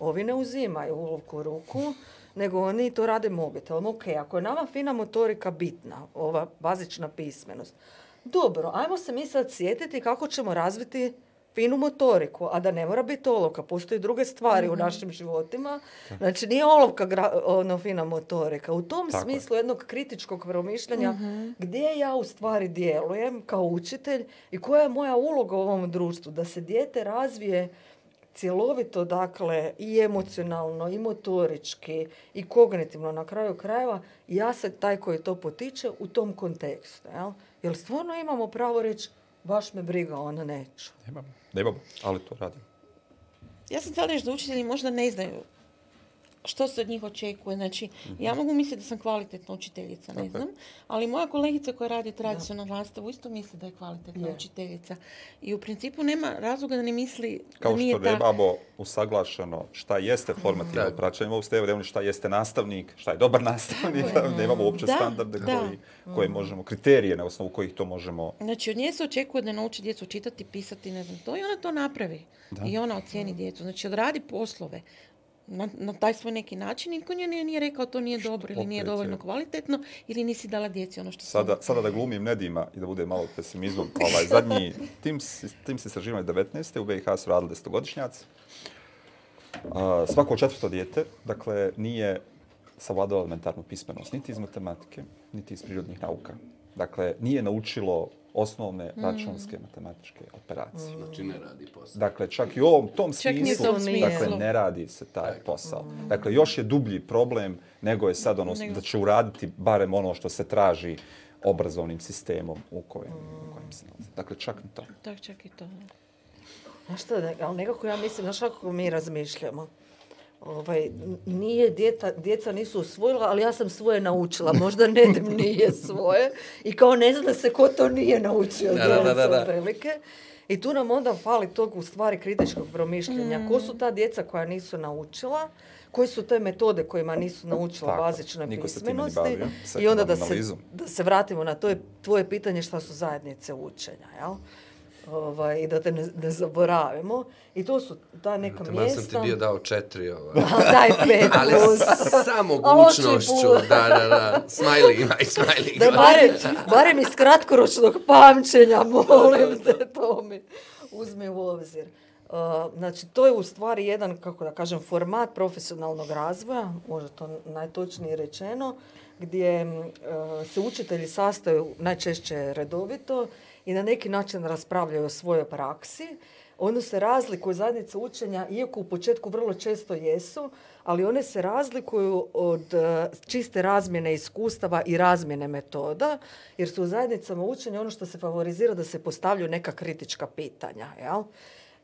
ovi ne uzimaju olovku u ruku, nego oni to rade mobitelom. Ok, ako je nama fina motorika bitna, ova bazična pismenost, dobro, ajmo se mi sad sjetiti kako ćemo razviti finu motoriku, a da ne mora biti olovka. Postoje druge stvari u mhm. našim životima. Znači, nije olovka gra- ono, fina motorika. U tom smislu jednog kritičkog promišljanja mhm. gdje ja u stvari djelujem kao učitelj i koja je moja uloga u ovom društvu. Da se dijete razvije cjelovito, dakle, i emocionalno, i motorički, i kognitivno na kraju krajeva, ja se taj koji to potiče u tom kontekstu. Jel? Jer stvarno imamo pravo reći, baš me briga, ona neću. Nemamo, ali to radim. Ja sam htjela reći da učitelji možda ne znaju što se od njih očekuje. Znači, mhm. ja mogu misliti da sam kvalitetna učiteljica, ne znam, ali moja kolegica koja radi tradicionalnu nastavu isto misli da je kvalitetna učiteljica. I u principu nema razloga da ne misli Kao da nije što je usaglašeno šta jeste mhm. formativno mm. praćenje, imamo ste vremeni šta jeste nastavnik, šta je dobar nastavnik, da uopće standarde da. Koji, koje mhm. možemo, kriterije na osnovu kojih to možemo... Znači, od nje se očekuje da nauči djecu čitati, pisati, ne znam to, i ona to napravi. I ona ocijeni djecu. Znači, odradi poslove na, taj svoj neki način nitko nje nije, nije rekao to nije dobro ili nije dovoljno kvalitetno ili nisi dala djeci ono što sada, Sada da glumim Nedima i da bude malo pesimizmom, pa ovaj zadnji tim, tim se istraživanje 19. u BiH su radili desetogodišnjaci. Uh, svako četvrto dijete, dakle, nije savladao elementarnu pismenost niti iz matematike, niti iz prirodnih nauka. Dakle, nije naučilo osnovne mm. računske matematičke operacije. Mm. Znači ne radi posao. Dakle, čak i u ovom tom smislu, dakle, ne radi se taj posao. Mm. Dakle, još je dublji problem nego je sad ono da će uraditi barem ono što se traži obrazovnim sistemom u kojem, kojem se nalazi. Dakle, čak i to. Tak, čak i to. Znaš što, ali nekako ja mislim, znaš kako mi razmišljamo. Ovaj, nije, djeca, djeca nisu usvojila, ali ja sam svoje naučila. Možda Nedim nije svoje. I kao ne zna se ko to nije naučio. Da, da, da, I tu nam onda fali tog u stvari kritičkog promišljenja. Mm. Ko su mm. ta djeca koja nisu naučila? Koje su te metode kojima nisu naučila Tako, bazične pismenosti? I onda da se, da se vratimo na to je tvoje pitanje šta su zajednice učenja. Jel? ovaj, i da te ne, zaboravimo. I to su ta neka mjesta... mjesta. sam ti bio dao četiri. Ovaj. Pa daj pet Ali sa mogućnošću. Da, da, da. imaj, smiley imaj. Da, barem, iz kratkoročnog pamćenja, molim te, to mi uzmi u obzir. Uh, znači, to je u stvari jedan, kako da kažem, format profesionalnog razvoja, možda to najtočnije rečeno, gdje uh, se učitelji sastaju najčešće redovito i na neki način raspravljaju o svojoj praksi. One se razlikuju zajednice učenja, iako u početku vrlo često jesu, ali one se razlikuju od e, čiste razmjene iskustava i razmjene metoda, jer su u zajednicama učenja ono što se favorizira da se postavljaju neka kritička pitanja. Jel?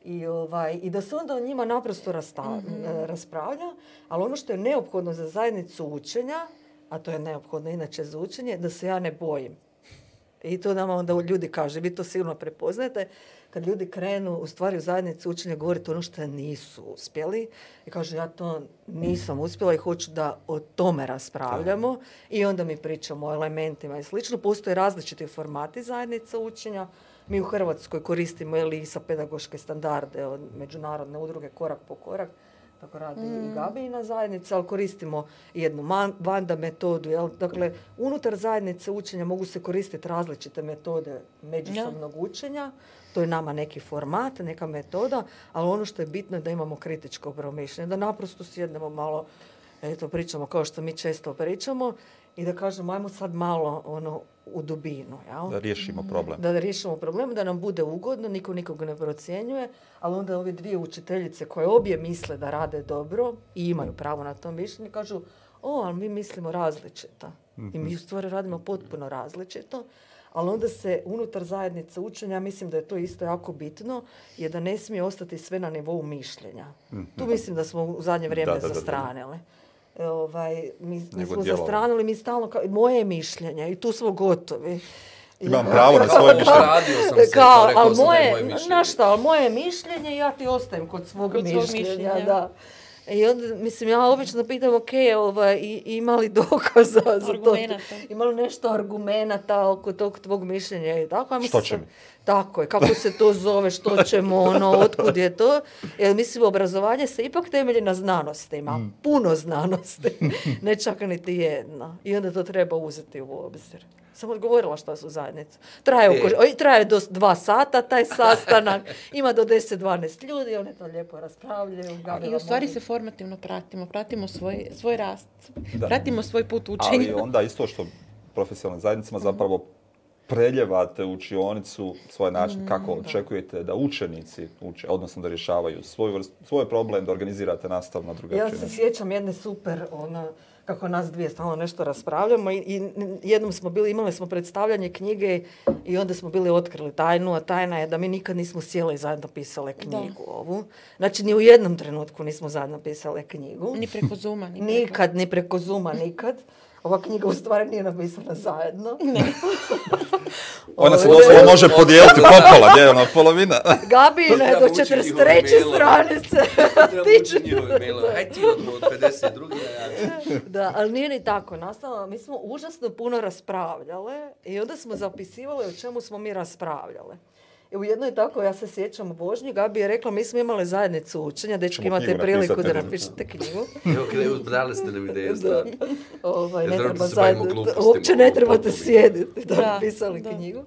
I, ovaj, I da se onda o njima naprosto mhm. e, raspravlja, ali ono što je neophodno za zajednicu učenja, a to je neophodno inače za učenje, da se ja ne bojim. I to nama onda ljudi kaže, vi to sigurno prepoznajete, kad ljudi krenu u stvari u zajednicu učenja govoriti ono što nisu uspjeli i kažu ja to nisam uspjela i hoću da o tome raspravljamo i onda mi pričamo o elementima i slično. Postoje različiti formati zajednica učenja. Mi u Hrvatskoj koristimo ili sa pedagoške standarde od međunarodne udruge korak po korak tako radi i mm. Gabijina zajednica, ali koristimo jednu vanda metodu. Jel? Dakle, unutar zajednice učenja mogu se koristiti različite metode međusobnog učenja. To je nama neki format, neka metoda, ali ono što je bitno je da imamo kritičko promišljanje, da naprosto sjednemo malo, eto, pričamo kao što mi često pričamo i da kažemo ajmo sad malo ono u dubinu. Da riješimo problem. Da, riješimo problem, da nam bude ugodno, niko nikog ne procjenjuje, ali onda ove dvije učiteljice koje obje misle da rade dobro i imaju mm. pravo na to mišljenje, kažu o, ali mi mislimo različito. I mi mhm. u stvari radimo potpuno različito, ali onda se unutar zajednice učenja, mislim da je to isto jako bitno, je da ne smije ostati sve na nivou mišljenja. Tu mhm. mislim da smo u zadnje vrijeme zastranili. E, ovaj, mi, mi smo zastranili, mi stalno, kao, moje mišljenje i tu smo gotovi. Imam pravo na svoje mišljenje. Radio sam se, kao, rekao moje, sam da je moje mišljenje. šta, moje mišljenje, ja ti ostajem kod svog kod mišljenja. mišljenja. Da. I onda, mislim, ja obično pitam, ok, ovaj, ima li dokaza za to? Ima li nešto argumenata oko tog tvog mišljenja i tako? mislim, što mi? Tako je, kako se to zove, što ćemo, ono, otkud je to? Jer mislim, obrazovanje se ipak temelji na znanostima, mm. puno znanosti, ne čak niti jedna. I onda to treba uzeti u obzir sam odgovorila šta su zajednice. Traje, oko, traje do dva sata taj sastanak, ima do 10-12 ljudi, oni to lijepo raspravljaju. I u stvari se formativno pratimo, pratimo svoj, svoj rast, pratimo svoj put učenja. Ali onda isto što profesionalnim zajednicama mhm. zapravo preljevate učionicu svoj način mhm, kako očekujete da učenici uče, odnosno da rješavaju svoj, svoj problem, da organizirate nastavu na drugačiji Ja se sjećam jedne super, ona, kako nas dvije stalno nešto raspravljamo i, i jednom smo bili, imali smo predstavljanje knjige i onda smo bili otkrili tajnu, a tajna je da mi nikad nismo sjeli zajedno pisale knjigu ovu. Znači, ni u jednom trenutku nismo zajedno pisale knjigu. Ni preko Zuma. Ni Nikad, ni preko Zuma, nikad. Ova knjiga u stvari nije napisana zajedno. Ne. Ona se doslovno može podijeliti popola, gdje je ona polovina. Gabi, ne, do 43. stranice. Ti Aj ti od 52. Da, ali nije ni tako. Nastala, mi smo užasno puno raspravljale i onda smo zapisivali o čemu smo mi raspravljale u jednoj tako, ja se sjećam u vožnji, Gabi je rekla, mi smo imali zajednicu učenja, dečki imate priliku da napišete knjigu. Evo, ste nam ideje, da. Ovaj, ne treba Uopće ne ono, trebate sjediti da, pisali knjigu.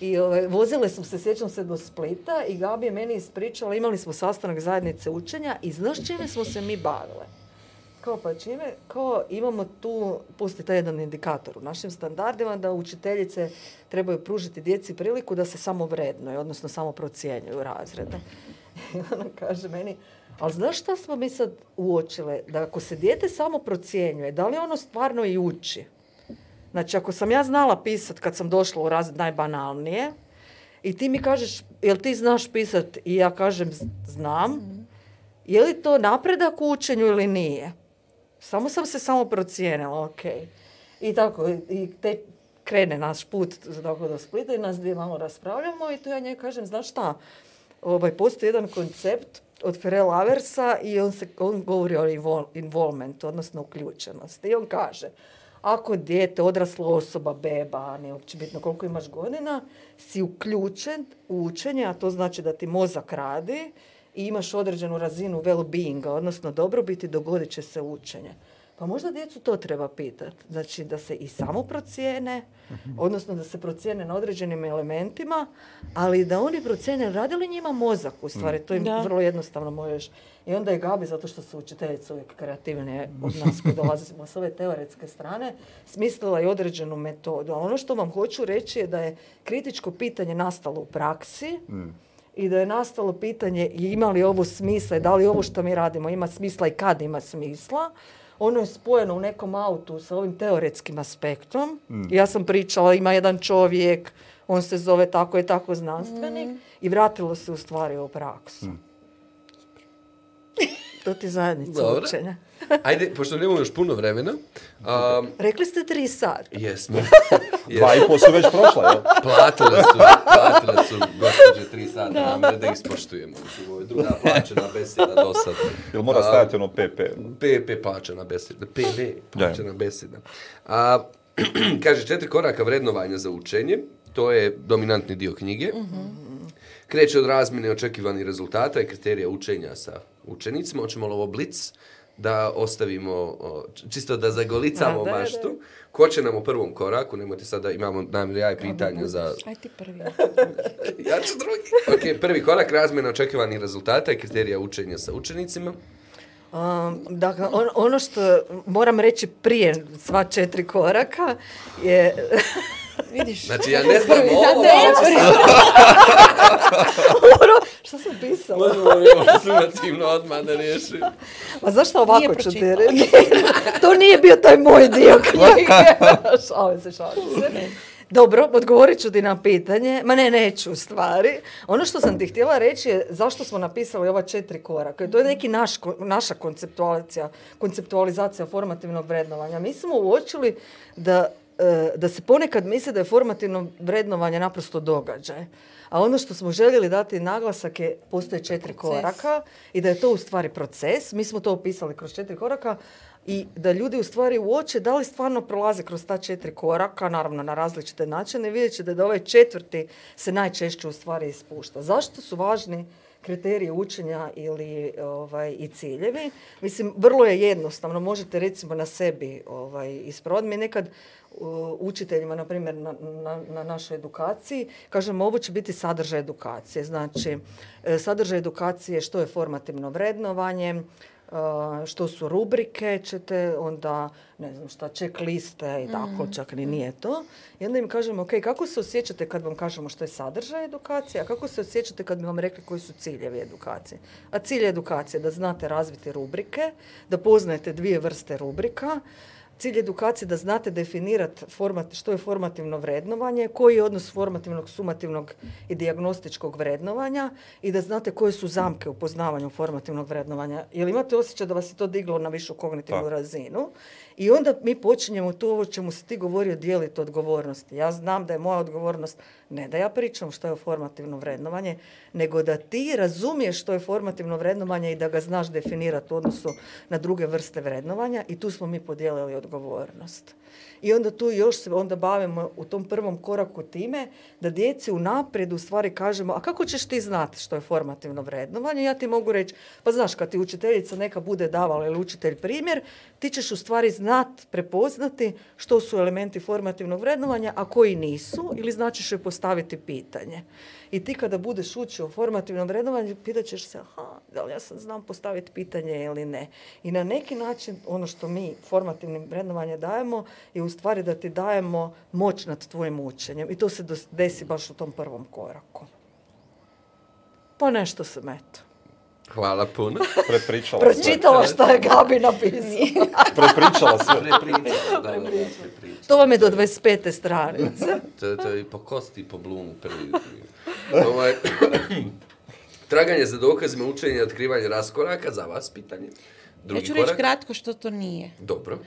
I ovaj, vozile smo se, sjećam se do Splita i Gabi je meni ispričala, imali smo sastanak zajednice učenja i znaš čime smo se mi bavile? kao pa čime, kao imamo tu, pusti taj jedan indikator u našim standardima da učiteljice trebaju pružiti djeci priliku da se samo vrednuje, odnosno samo procjenjuju razrede. I ona kaže meni, ali znaš šta smo mi sad uočile? Da ako se dijete samo procjenjuje, da li ono stvarno i uči? Znači, ako sam ja znala pisat kad sam došla u razred najbanalnije, i ti mi kažeš, jel ti znaš pisat? I ja kažem, znam. Mhm. Je li to napredak u učenju ili nije? Samo sam se samo procijenila, ok. I tako, i te, krene naš put tako do Splita i nas dvije malo raspravljamo i tu ja njoj kažem, znaš šta, ovaj, postoji jedan koncept od Ferel Aversa i on, se, on govori o involvement, odnosno uključenosti. I on kaže, ako dijete, odrasla osoba, beba, ne uopće bitno koliko imaš godina, si uključen u učenje, a to znači da ti mozak radi, i imaš određenu razinu well-beinga, odnosno dobrobiti, dogodit će se učenje. Pa možda djecu to treba pitati. Znači da se i samo procijene, mhm. odnosno da se procijene na određenim elementima, ali da oni procijene radi li njima mozak u stvari. To im vrlo jednostavno možeš. I onda je Gabi, zato što su učiteljice uvijek kreativnije od nas koji s ove teoretske strane, smislila i određenu metodu. A ono što vam hoću reći je da je kritičko pitanje nastalo u praksi, mm i da je nastalo pitanje ima li ovo smisla i da li ovo što mi radimo ima smisla i kad ima smisla. Ono je spojeno u nekom autu sa ovim teoretskim aspektom. Mm. Ja sam pričala, ima jedan čovjek, on se zove tako i tako znanstvenik mm. i vratilo se u stvari u praksu. Mm. što ti zajednica Dobre. učenja. Ajde, pošto nemamo još puno vremena. Um, Rekli ste tri sata. Jesmo. Dva i pol su već prošla, jel? Platile su, platile su gospođe tri sata da. namre da ispoštujemo. Ovo druga plaćena beseda do sad. Jel mora stajati ono PP? PP plaćena beseda. PB plaćena beseda. A, kaže, četiri koraka vrednovanja za učenje. To je dominantni dio knjige. Mm-hmm. Kreće od razmine očekivanih rezultata i kriterija učenja sa učenicima, hoćemo li ovo blic, da ostavimo, čisto da zagolicamo maštu. Ko će nam u prvom koraku, nemojte sada, imamo nam ja i pitanja za... Aj ti prvi. ja ću drugi. Ok, prvi korak, razmjena očekivanih rezultata i kriterija učenja sa učenicima. Um, dakle, ono što moram reći prije sva četiri koraka je Vidiš? Znači, ja ne znam ovo, Što ono, Što sam pisala? Možemo li ovo sumativno odmah da riješim? Ma zašto ovako ću reći? To nije bio taj moj dio knjige. šalim se, šalim se. Dobro, odgovorit ću ti na pitanje. Ma ne, neću u stvari. Ono što sam ti htjela reći je zašto smo napisali ova četiri koraka. To je neki naš, naša konceptualizacija formativnog vrednovanja. Mi smo uočili da da se ponekad misli da je formativno vrednovanje naprosto događaj. A ono što smo željeli dati naglasak je postoje četiri koraka i da je to u stvari proces. Mi smo to opisali kroz četiri koraka i da ljudi u stvari uoče da li stvarno prolaze kroz ta četiri koraka, naravno na različite načine, vidjet će da ovaj četvrti se najčešće u stvari ispušta. Zašto su važni kriterije učenja ili ovaj, i ciljevi. Mislim, vrlo je jednostavno. Možete recimo na sebi ovaj, isprovati. Mi nekad učiteljima, na primjer, na, našoj edukaciji. Kažemo, ovo će biti sadržaj edukacije. Znači, e, sadržaj edukacije što je formativno vrednovanje, e, što su rubrike, ćete onda, ne znam šta, ček liste i tako, mhm. čak ni nije to. I onda im kažemo, ok, kako se osjećate kad vam kažemo što je sadržaj edukacije, a kako se osjećate kad bi vam rekli koji su ciljevi edukacije? A cilj edukacije je da znate razviti rubrike, da poznajete dvije vrste rubrika, Cilj edukacije da znate definirati format, što je formativno vrednovanje, koji je odnos formativnog, sumativnog i dijagnostičkog vrednovanja i da znate koje su zamke u poznavanju formativnog vrednovanja. Jel imate osjećaj da vas je to diglo na višu kognitivnu pa. razinu i onda mi počinjemo tu ovo čemu si ti govorio dijeliti odgovornosti. Ja znam da je moja odgovornost ne da ja pričam što je formativno vrednovanje, nego da ti razumiješ što je formativno vrednovanje i da ga znaš definirati u odnosu na druge vrste vrednovanja i tu smo mi podijelili odgovornost. I onda tu još se onda bavimo u tom prvom koraku time da djeci u napredu u stvari kažemo a kako ćeš ti znati što je formativno vrednovanje? Ja ti mogu reći pa znaš kad ti učiteljica neka bude davala ili učitelj primjer ti ćeš u stvari znat prepoznati što su elementi formativnog vrednovanja, a koji nisu ili značiš je postaviti pitanje. I ti kada budeš učio o formativnom vrednovanju, pitaćeš se, aha, da li ja sam znam postaviti pitanje ili ne. I na neki način ono što mi formativnim vrednovanje dajemo je u stvari da ti dajemo moć nad tvojim učenjem. I to se desi baš u tom prvom koraku. Pa nešto se metu. Hvala puno. Prepričala Pročitala što je Gabi napisala. Prepričala sve. To vam je do 25. stranice. to, je i po kosti i po blumu ovaj, traganje za dokazima, učenja i otkrivanje raskoraka, za vas pitanje. Drugi reći kratko što to nije. Dobro.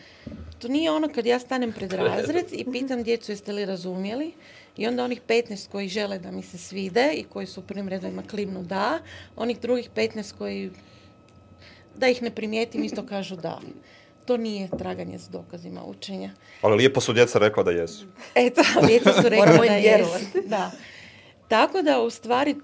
To nije ono kad ja stanem pred razred i pitam djecu jeste li razumjeli i onda onih 15 koji žele da mi se svide i koji su u prvim redovima klimnu da, onih drugih 15 koji da ih ne primijetim isto kažu da. To nije traganje s dokazima učenja. Ali lijepo su djeca rekla da jesu. Eto, djeca su rekla da jesu. Da. Tako da, u stvari,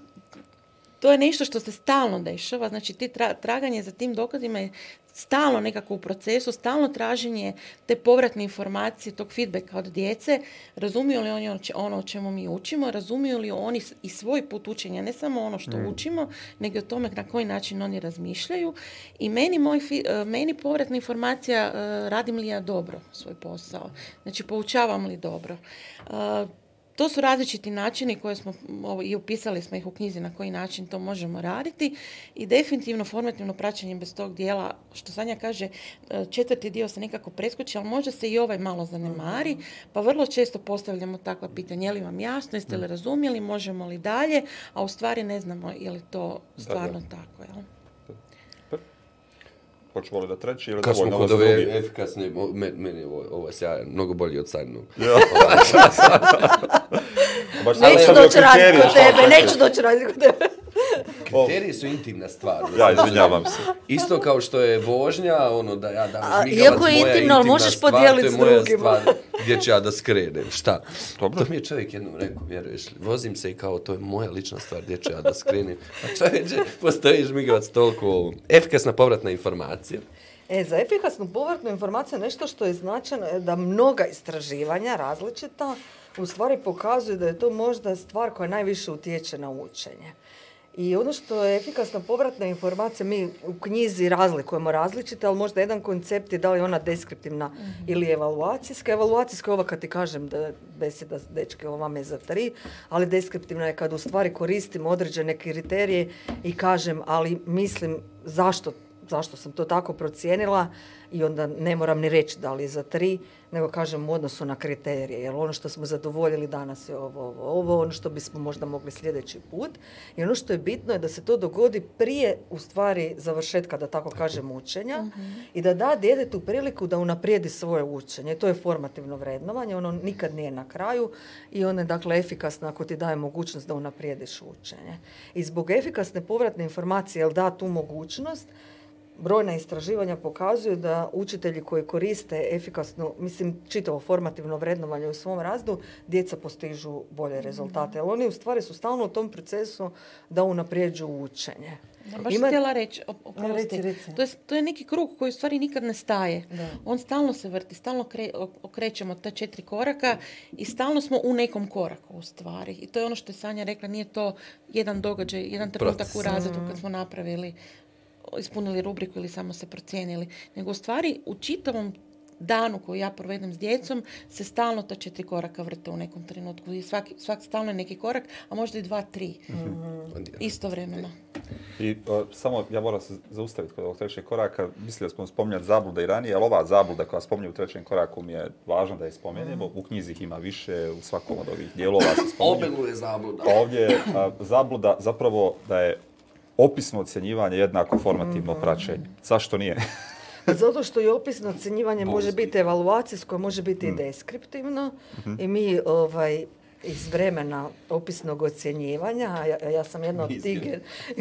to je nešto što se stalno dešava. Znači, ti traganje za tim dokazima je stalno nekako u procesu, stalno traženje te povratne informacije, tog feedbacka od djece, razumiju li oni ono o čemu mi učimo, razumiju li oni i svoj put učenja, ne samo ono što mm. učimo, nego o tome na koji način oni razmišljaju. I meni, moj, e, meni povratna informacija e, radim li ja dobro svoj posao, znači poučavam li dobro. E, to su različiti načini koje smo i upisali smo ih u knjizi na koji način to možemo raditi i definitivno formativno praćenje bez tog dijela, što Sanja kaže, e, četvrti dio se nekako preskoči, ali možda se i ovaj malo zanemari, mhm. pa vrlo često postavljamo takva pitanja, je li vam jasno, jeste li mhm. razumjeli, možemo li dalje, a u stvari ne znamo je li to stvarno tako. Jel? Hoćemo li da treći ili Kad smo ovaj kod ove efikasne, meni je ovo, ovo sjajan, mnogo bolji od sajnog. Ja. Ovaj. neću doći raditi kod tebe, neću doći raditi kod tebe. Kriteriji su intimna stvar. Ja izvinjavam se. Isto kao što je vožnja, ono da ja dam je intimno, možeš podijeliti s drugima. Gdje ću ja da skrenem, šta? Dobro. To mi je čovjek jednom rekao, vjeruješ li? Vozim se i kao, to je moja lična stvar, gdje ću ja da skrenem. A pa čovječe, postoji žmigavac toliko ono, Efikasna povratna informacija. E, za efikasnu povratnu informaciju nešto što je značajno e, da mnoga istraživanja različita u stvari pokazuju da je to možda stvar koja najviše utječe na učenje. I ono što je efikasna povratna informacija, mi u knjizi razlikujemo različite, ali možda jedan koncept je da li je ona deskriptivna mhm. ili evaluacijska. Evaluacijska je ova kad ti kažem da beseda dečke ova me za tri, ali deskriptivna je kad u stvari koristim određene kriterije i kažem, ali mislim zašto, zašto sam to tako procijenila, i onda ne moram ni reći da li za tri, nego kažem u odnosu na kriterije, jer ono što smo zadovoljili danas je ovo, ovo, ovo, ono što bismo možda mogli sljedeći put. I ono što je bitno je da se to dogodi prije u stvari završetka, da tako kažem, učenja mhm. i da da tu priliku da unaprijedi svoje učenje. To je formativno vrednovanje, ono nikad nije na kraju i ono je dakle efikasno ako ti daje mogućnost da unaprijediš učenje. I zbog efikasne povratne informacije, jel da tu mogućnost, brojna istraživanja pokazuju da učitelji koji koriste efikasno, mislim čitavo formativno vrednovanje u svom razdu, djeca postižu bolje mhm. rezultate. Ali oni u stvari su stalno u tom procesu da unapređuju učenje. Da, baš htjela reći, to, to je neki krug koji u stvari nikad ne staje. On stalno se vrti, stalno okrećemo ta četiri koraka i stalno smo u nekom koraku u stvari. I to je ono što je Sanja rekla, nije to jedan događaj, jedan trenutak u razredu kad mm. smo napravili ispunili rubriku ili samo se procijenili, nego u stvari u čitavom danu koji ja provedem s djecom se stalno ta četiri koraka vrte u nekom trenutku. I svaki, svak stalno je neki korak, a možda i dva, tri. mm Istovremeno. I samo, ja moram se zaustaviti kod ovog trećeg koraka. Mislio smo spominjati zabluda i ranije, ali ova zabluda koja spominje u trećem koraku mi je važno da je spomenemo. Mhm. U knjizi ima više, u svakom od ovih dijelova se zabluda. Ovdje zabluda zapravo da je opisno ocjenjivanje jednako formativno mm. praćenje. Zašto nije? Pa zato što i opisno ocjenjivanje može biti evaluacijsko, može biti i mm. deskriptivno mhm. i mi ovaj, iz vremena opisnog ocjenjivanja, ja, ja sam jedna od tih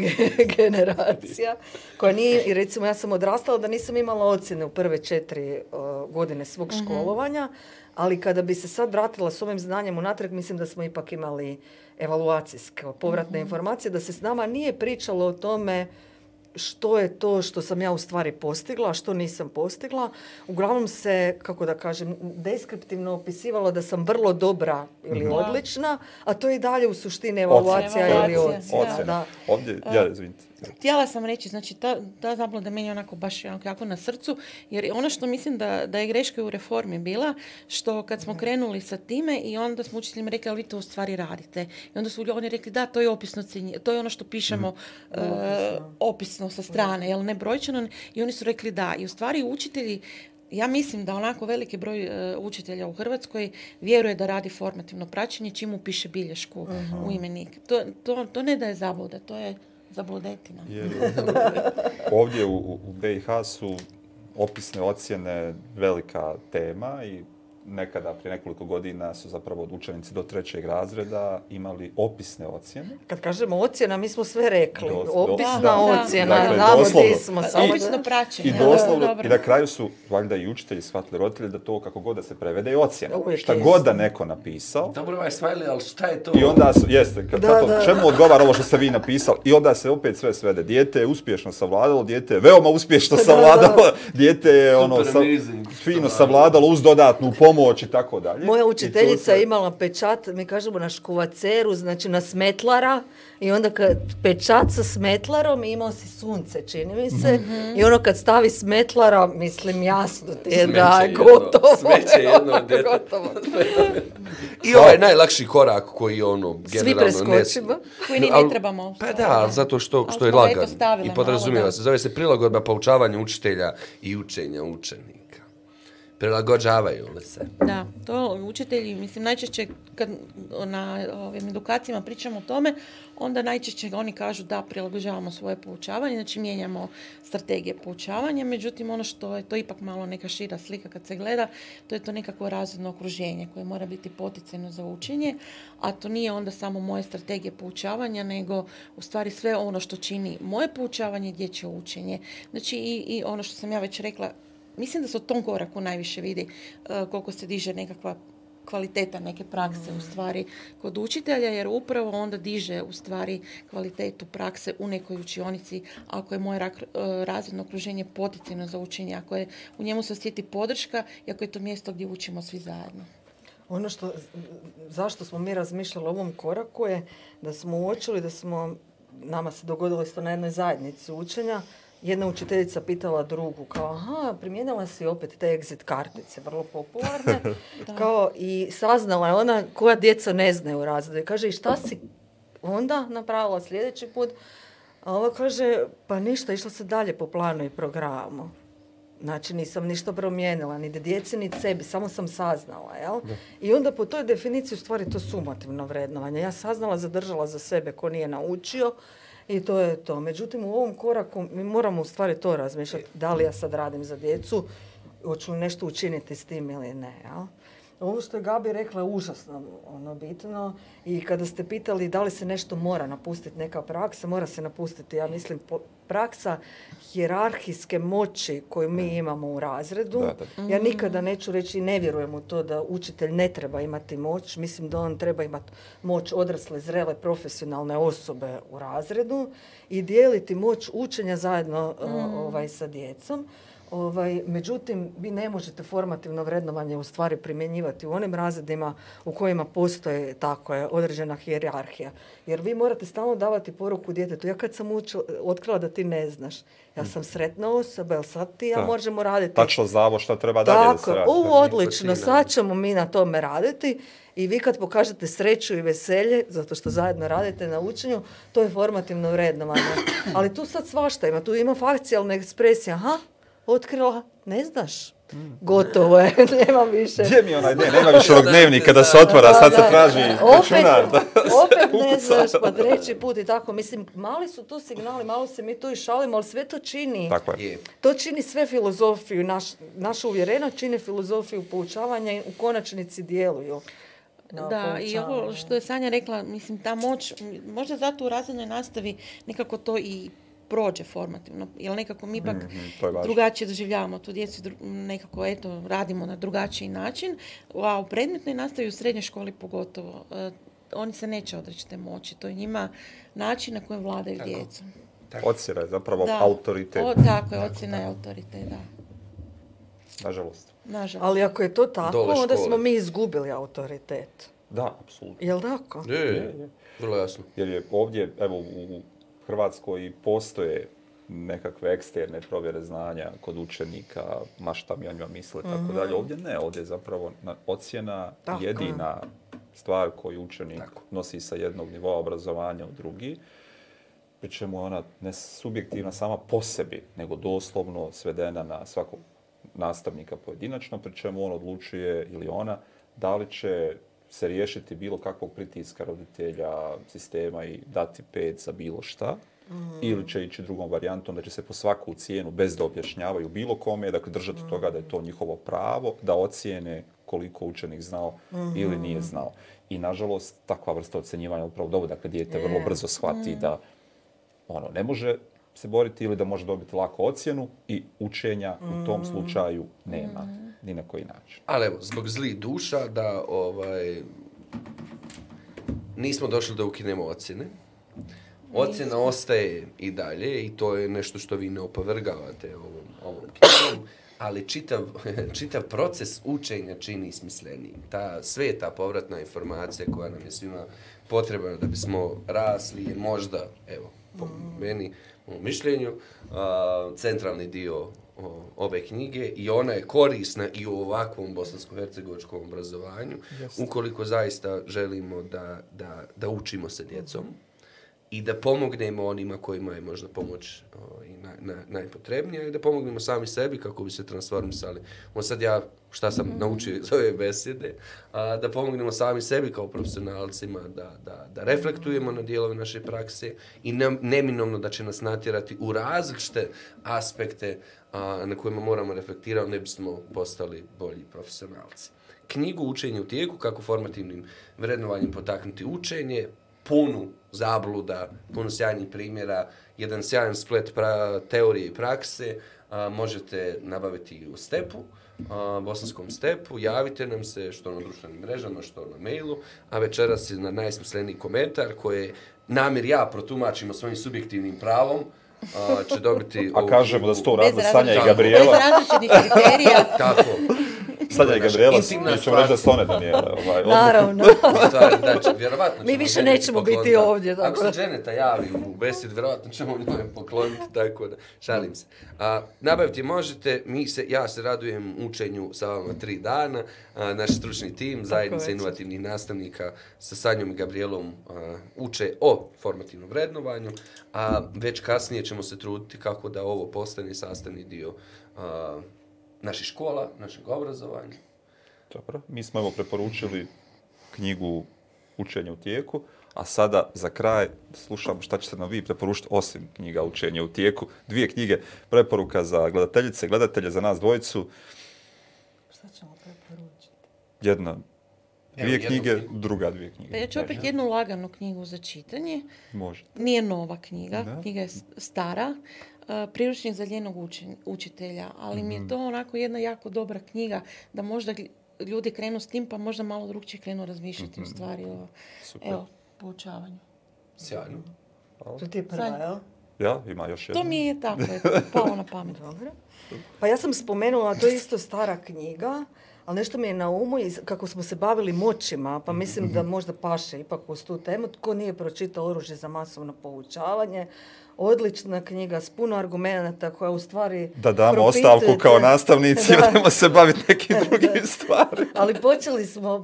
generacija koja nije, recimo ja sam odrastala da nisam imala ocjene u prve četiri godine svog mhm. školovanja, ali kada bi se sad vratila s ovim znanjem unatrag, mislim da smo ipak imali evaluacijske, povratne mhm. informacije, da se s nama nije pričalo o tome što je to što sam ja u stvari postigla, a što nisam postigla. Uglavnom se, kako da kažem, deskriptivno opisivalo da sam vrlo dobra ili mhm. odlična, a to je i dalje u suštini evaluacija ili ocjena. ja, e htjela sam reći, znači ta, ta zabluda meni onako baš onako jako na srcu, jer ono što mislim da, da je greška u reformi bila, što kad smo krenuli sa time i onda smo učiteljima rekli, ali vi to u stvari radite. I onda su oni rekli, da, to je opisno to je ono što pišemo mhm. eh, opisno. sa strane, jel ne brojčano, i oni su rekli da. I u stvari učitelji ja mislim da onako veliki broj eh, učitelja u Hrvatskoj vjeruje da radi formativno praćenje čim upiše piše bilješku u imenik. To, to, to ne da je zabluda, to je za Budetina. ovdje u, u BiH su opisne ocjene velika tema i nekada prije nekoliko godina su zapravo učenici do trećeg razreda imali opisne ocjene. Kad kažemo ocjena, mi smo sve rekli. Opisna ocjena, dakle, smo pa I, praćenje. I doslovno, na kraju su, valjda i učitelji shvatili roditelji da to kako god da se prevede je ocjena. šta god da neko napisao. Dobro ovaj šta je to? I onda jeste, čemu odgovara ovo što ste vi napisali? I onda se opet sve svede. Dijete je uspješno savladalo, dijete je veoma uspješno savladalo, dijete je ono, fino savladalo uz dodatnu pomoć i tako dalje. Moja učiteljica je imala pečat, mi kažemo na škuvaceru, znači na smetlara i onda kad pečat sa smetlarom imao si sunce, čini mi se. Mhm. I ono kad stavi smetlara, mislim jasno ti je da je gotovo. Smeće jedno, gotovo. I ovaj najlakši korak koji ono generalno Svi preskočimo, koji ni ne trebamo. Pa da, zato što, što je lagan i podrazumijeva se. Zove se prilagodba poučavanja učitelja i učenja učenika prilagođavaju li se. Da, to učitelji, mislim, najčešće kad na ovim edukacijama pričamo o tome, onda najčešće oni kažu da prilagođavamo svoje poučavanje, znači mijenjamo strategije poučavanja, međutim ono što je to ipak malo neka šira slika kad se gleda, to je to nekako razredno okruženje koje mora biti poticajno za učenje, a to nije onda samo moje strategije poučavanja, nego u stvari sve ono što čini moje poučavanje, dječje učenje. Znači i, i ono što sam ja već rekla, mislim da se u tom koraku najviše vidi e, koliko se diže nekakva kvaliteta neke prakse mm. u stvari kod učitelja jer upravo onda diže u stvari kvalitetu prakse u nekoj učionici ako je moje e, razredno okruženje poticajno za učenje, ako je u njemu se osjeti podrška i ako je to mjesto gdje učimo svi zajedno. Ono što, zašto smo mi razmišljali o ovom koraku je da smo uočili da smo, nama se dogodilo isto na jednoj zajednici učenja, jedna učiteljica pitala drugu, kao, aha, primijenila si opet te exit kartice, vrlo popularne, kao, i saznala je ona koja djeca ne znaju u razredu. I kaže, i šta si onda napravila sljedeći put? A ova kaže, pa ništa, išla se dalje po planu i programu. Znači, nisam ništa promijenila, ni djeci, ni sebi, samo sam saznala, jel? I onda po toj definiciji, u stvari, to sumativno vrednovanje. Ja saznala, zadržala za sebe ko nije naučio, i to je to. Međutim, u ovom koraku mi moramo u stvari to razmišljati. Da li ja sad radim za djecu, hoću nešto učiniti s tim ili ne. Jel? Ovo što je Gabi rekla je užasno ono, bitno i kada ste pitali da li se nešto mora napustiti, neka praksa, mora se napustiti, ja mislim, praksa hjerarhijske moći koju mi mm. imamo u razredu. Ja mm. nikada neću reći i ne vjerujem u to da učitelj ne treba imati moć. Mislim da on treba imati moć odrasle, zrele, profesionalne osobe u razredu i dijeliti moć učenja zajedno mm. ovaj, sa djecom. Ovaj, međutim, vi ne možete formativno vrednovanje u stvari primjenjivati u onim razredima u kojima postoje tako je, određena hijerarhija. Jer vi morate stalno davati poruku djetetu. Ja kad sam učila, otkrila da ti ne znaš, ja mm. sam sretna osoba, jel sad ti ja možemo raditi. Tačno znamo što treba da se U, odlično, sad ćemo mi na tome raditi. I vi kad pokažete sreću i veselje, zato što zajedno radite na učenju, to je formativno vrednovanje. Ali tu sad svašta ima, tu ima fakcijalna ekspresija. Aha, otkrila, ne znaš, gotovo je, nema više. Gdje mi onaj, ne, nema više onog dnevnika da se otvara, sad se traži računar. Opet, ne znaš, pa treći put i tako. Mislim, mali su tu signali, malo se mi tu i šalimo, ali sve to čini. To čini sve filozofiju, naš, našu uvjereno čini filozofiju poučavanja i u konačnici djeluju. da, i ovo što je Sanja rekla, mislim, ta moć, možda zato u razrednoj nastavi nekako to i prođe formativno. Jer nekako mi ipak mhm, drugačije doživljavamo tu djecu, nekako eto, radimo na drugačiji način, a u predmetnoj nastavi u srednjoj školi pogotovo. Eh, oni se neće odreći te moći, to je njima način na kojem vladaju djecu. djecom. je zapravo da. autoritet. O, tako je, ocjena je autoritet, da. Nažalost. Nažalost. Ali ako je to tako, onda smo mi izgubili autoritet. Da, apsolutno. Jel' tako? Vrlo jasno. Jer je ovdje, evo, u, Hrvatskoj postoje nekakve eksterne provjere znanja kod učenika, ma šta mi o njima misle, tako mhm. dalje. Ovdje ne, ovdje je zapravo ocjena jedina stvar koju učenik nosi sa jednog nivoa obrazovanja u drugi, pri čemu je ona ne subjektivna sama po sebi, nego doslovno svedena na svakog nastavnika pojedinačno, pri čemu on odlučuje ili ona da li će se riješiti bilo kakvog pritiska roditelja, sistema i dati pet za bilo šta. Mhm. Ili će ići drugom varijantom da će se po svaku cijenu, bez da objašnjavaju bilo kome, dakle držati mhm. toga da je to njihovo pravo, da ocijene koliko učenik znao ili mhm. nije znao. I nažalost, takva vrsta ocjenjivanja je upravo dovoljna Dakle, dijete vrlo brzo shvati da ono, ne može se boriti ili da može dobiti lako ocjenu i učenja u tom slučaju nema ni na koji način. Ali evo, zbog zli duša da ovaj, nismo došli da ukinemo ocjene. Ocjena ostaje i dalje i to je nešto što vi ne opovrgavate ovom, ovom ali čitav, čitav proces učenja čini smislenijim. Ta, sve ta povratna informacija koja nam je svima potrebna da bismo rasli je možda, evo, po mm. meni, u mišljenju, centralni dio ove knjige i ona je korisna i u ovakvom bosansko-hercegovačkom obrazovanju, ukoliko zaista želimo da, da, da učimo se djecom i da pomognemo onima kojima je možda pomoć o, i najpotrebnija i da pomognemo sami sebi kako bi se transformisali. On sad ja, šta sam mhm. naučio iz ove besede, da pomognemo sami sebi kao profesionalcima, da, da, da reflektujemo na dijelove naše prakse i ne, neminovno da će nas natjerati u različite aspekte na kojima moramo reflektirati, ne bismo postali bolji profesionalci. Knjigu Učenje u tijeku, kako formativnim vrednovanjem potaknuti učenje, punu zabluda, puno sjajnih primjera, jedan sjajan splet pra- teorije i prakse a, možete nabaviti u stepu, a, bosanskom stepu, javite nam se što na društvenim mrežama, što na mailu, a večeras je na najsmisleniji komentar koje namjer ja protumačimo svojim subjektivnim pravom, će dobiti... A kažemo da to Sanja i Gabriela. Bez različitih kriterija. Tako. Sad je Gabriela, ćemo reći da Ovaj, Naravno. Znači, mi više nećemo biti ovdje. Ako se Dženeta javi u besed, vjerovatno ćemo njoj pokloniti, tako da, šalim se. A, nabaviti možete, mi se, ja se radujem učenju sa vama tri dana, naš stručni tim, zajednica inovativnih nastavnika sa Sanjom i Gabrielom uče o formativnom vrednovanju, a već kasnije ćemo se truditi kako da ovo postane sastavni dio naših škola, našeg obrazovanja. Dobro, mi smo evo preporučili knjigu Učenje u tijeku, a sada za kraj slušamo šta ćete nam vi preporučiti osim knjiga Učenje u tijeku. Dvije knjige, preporuka za gledateljice, gledatelje, za nas dvojicu. Šta ćemo preporučiti? Jedna Dvije knjige, druga dvije knjige. Pa ja ću opet jednu laganu knjigu za čitanje. Može. Nije nova knjiga, knjiga je stara, E, priručnik za ljenog učitelja, ali mi je mhm. to onako jedna jako dobra knjiga da možda ljudi krenu s tim pa možda malo drugčije krenu razmišljati mm u mhm. stvari o poučavanju. Sjajno. To ti je prva, Ja, ima još jedna. To mi je tako, je palo na pamet. Dobro. Pa ja sam spomenula, to je isto stara knjiga ali nešto mi je na umu kako smo se bavili moćima, pa mislim da možda paše ipak uz tu temu. Tko nije pročitao oružje za masovno poučavanje, odlična knjiga s puno argumenata koja u stvari... Da damo ostavku kao nastavnici, da. se baviti nekim drugim stvarima. Ali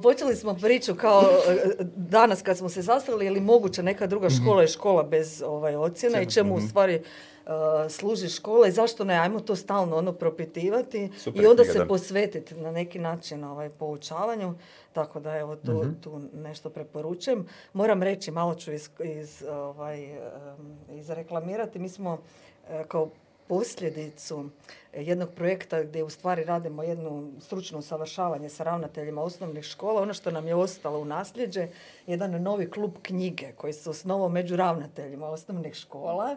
počeli smo, priču kao e, danas kad smo se zastavili, je li moguća neka druga mhm. škola je škola bez ovaj, ocjena i čemu ustvari u mhm. stvari Eh, služi škola i zašto ne, ajmo to stalno ono propitivati i onda se posvetiti na neki način ovaj, poučavanju, tako da evo tu, mhm. tu nešto preporučujem. Moram reći, malo ću iz, iz, ovaj, izreklamirati, mi smo eh, kao posljedicu jednog projekta gdje u stvari radimo jedno stručno usavršavanje sa ravnateljima osnovnih škola. Ono što nam je ostalo u nasljeđe, jedan novi klub knjige koji se osnovao među ravnateljima osnovnih škola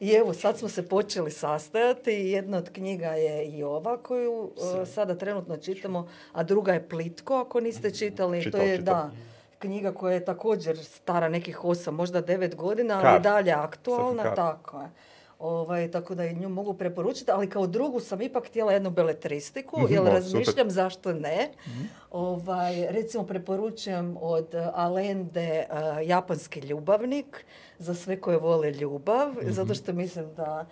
i evo, sad smo se počeli sastajati. Jedna od knjiga je i ova koju e, sada trenutno čitamo, a druga je Plitko, ako niste mhm. čitali. to je, da, knjiga koja je također stara nekih osam, možda devet godina, ali dalje aktualna. Tako je. Ovaj, tako da nju mogu preporučiti, ali kao drugu sam ipak htjela jednu beletristiku, mm jer razmišljam zašto ne. Mhm. Ovaj, recimo preporučujem od eh, Alende eh, Japanski ljubavnik, za sve koje vole ljubav, mhm. zato što mislim da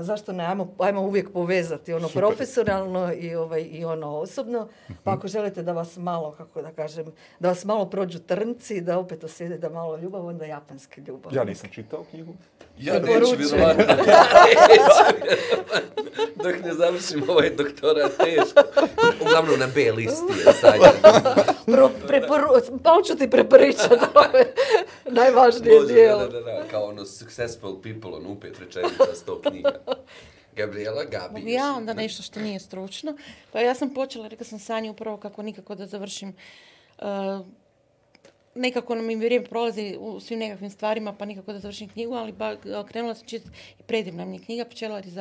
zašto ne, ajmo, ajmo uvijek povezati ono profesionalno i, ovaj, i ono osobno, pa mhm. ako želite da vas malo, kako da kažem, da vas malo prođu trnci, da opet osjede da malo ljubav, onda japanski ljubav. Ja nisam čitao knjigu. Ja neću, vjerovati. dok ne završim ovaj doktorat teško. Uglavnom na B listi je sad. Pro, preporu, malo ti prepričati, ovaj, najvažnije Bože, dijelo. Da, da, da, kao ono successful people, on upet pet rečenica sto knjiga. Gabriela Gabi. Ja onda nešto što nije stručno. Pa ja sam počela, rekao sam Sanju, upravo kako nikako da završim eh, nekako nam im vrijeme prolazi u svim nekakvim stvarima, pa nikako da završim knjigu, ali ba, krenula sam čitati i predivna nam je knjiga Pčelar iz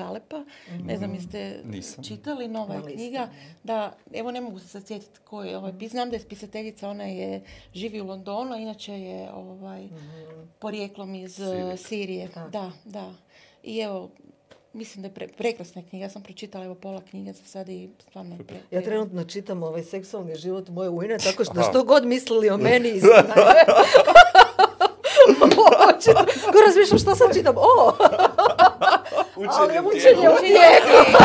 Ne znam mhm. jeste Nisam. čitali, nova je knjiga. Da, evo ne mogu se sjetiti ko je ovaj, znam da je spisateljica, ona je živi u Londonu, inače je ovaj, mhm. porijeklom iz Sirije. da. da. I evo, Mislim da je pre, prekrasna knjiga. Ja sam pročitala evo pola knjiga za sad i stvarno... Pre, ja trenutno čitam ovaj seksualni život moje ujne, tako što Aha. što god mislili o meni i Ko razmišljam što sad čitam? O! Učenje učenje u tijeku.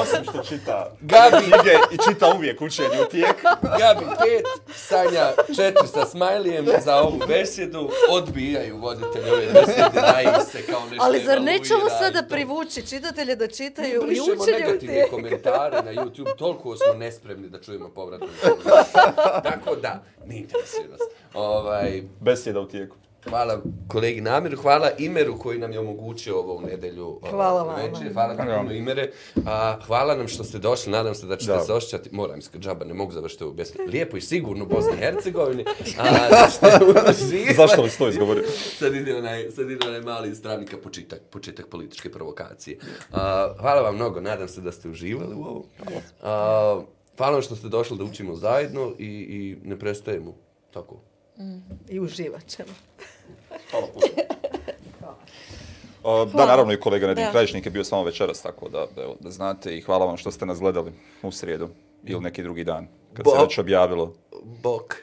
Osim što čita Gabi. ide i čita uvijek učenje u tijek. Gabi pet, Sanja četiri sa smajlijem za ovu besjedu, odbijaju voditelje ove besjede, daju se kao nešto Ali zar nećemo sada privući čitatelje da čitaju i učenje u negativne komentare na YouTube, toliko smo nespremni da čujemo povratno. Tako da, ne interesuje nas. Ovaj, Besjeda u tijeku. Hvala kolegi Namiru, hvala Imeru koji nam je omogućio ovo u nedelju ovaj, hvala vam. Hvala Imere. A, hvala nam što ste došli, nadam se da ćete da. se ošćati... moram ne mogu završiti u Lijepo i sigurno u Bosni i Hercegovini. A, Zašto li to izgovorio? Sad ide onaj, mali početak, početak političke provokacije. hvala vam mnogo, nadam se da ste uživali u ovom. hvala vam što ste došli da učimo zajedno i, i ne prestajemo. Tako i uživat ćemo. Hvala da, naravno i kolega Nedim Krajišnik je bio samo večeras, tako da, evo, da znate i hvala vam što ste nas gledali u srijedu ili neki drugi dan, kad se već objavilo. Bok.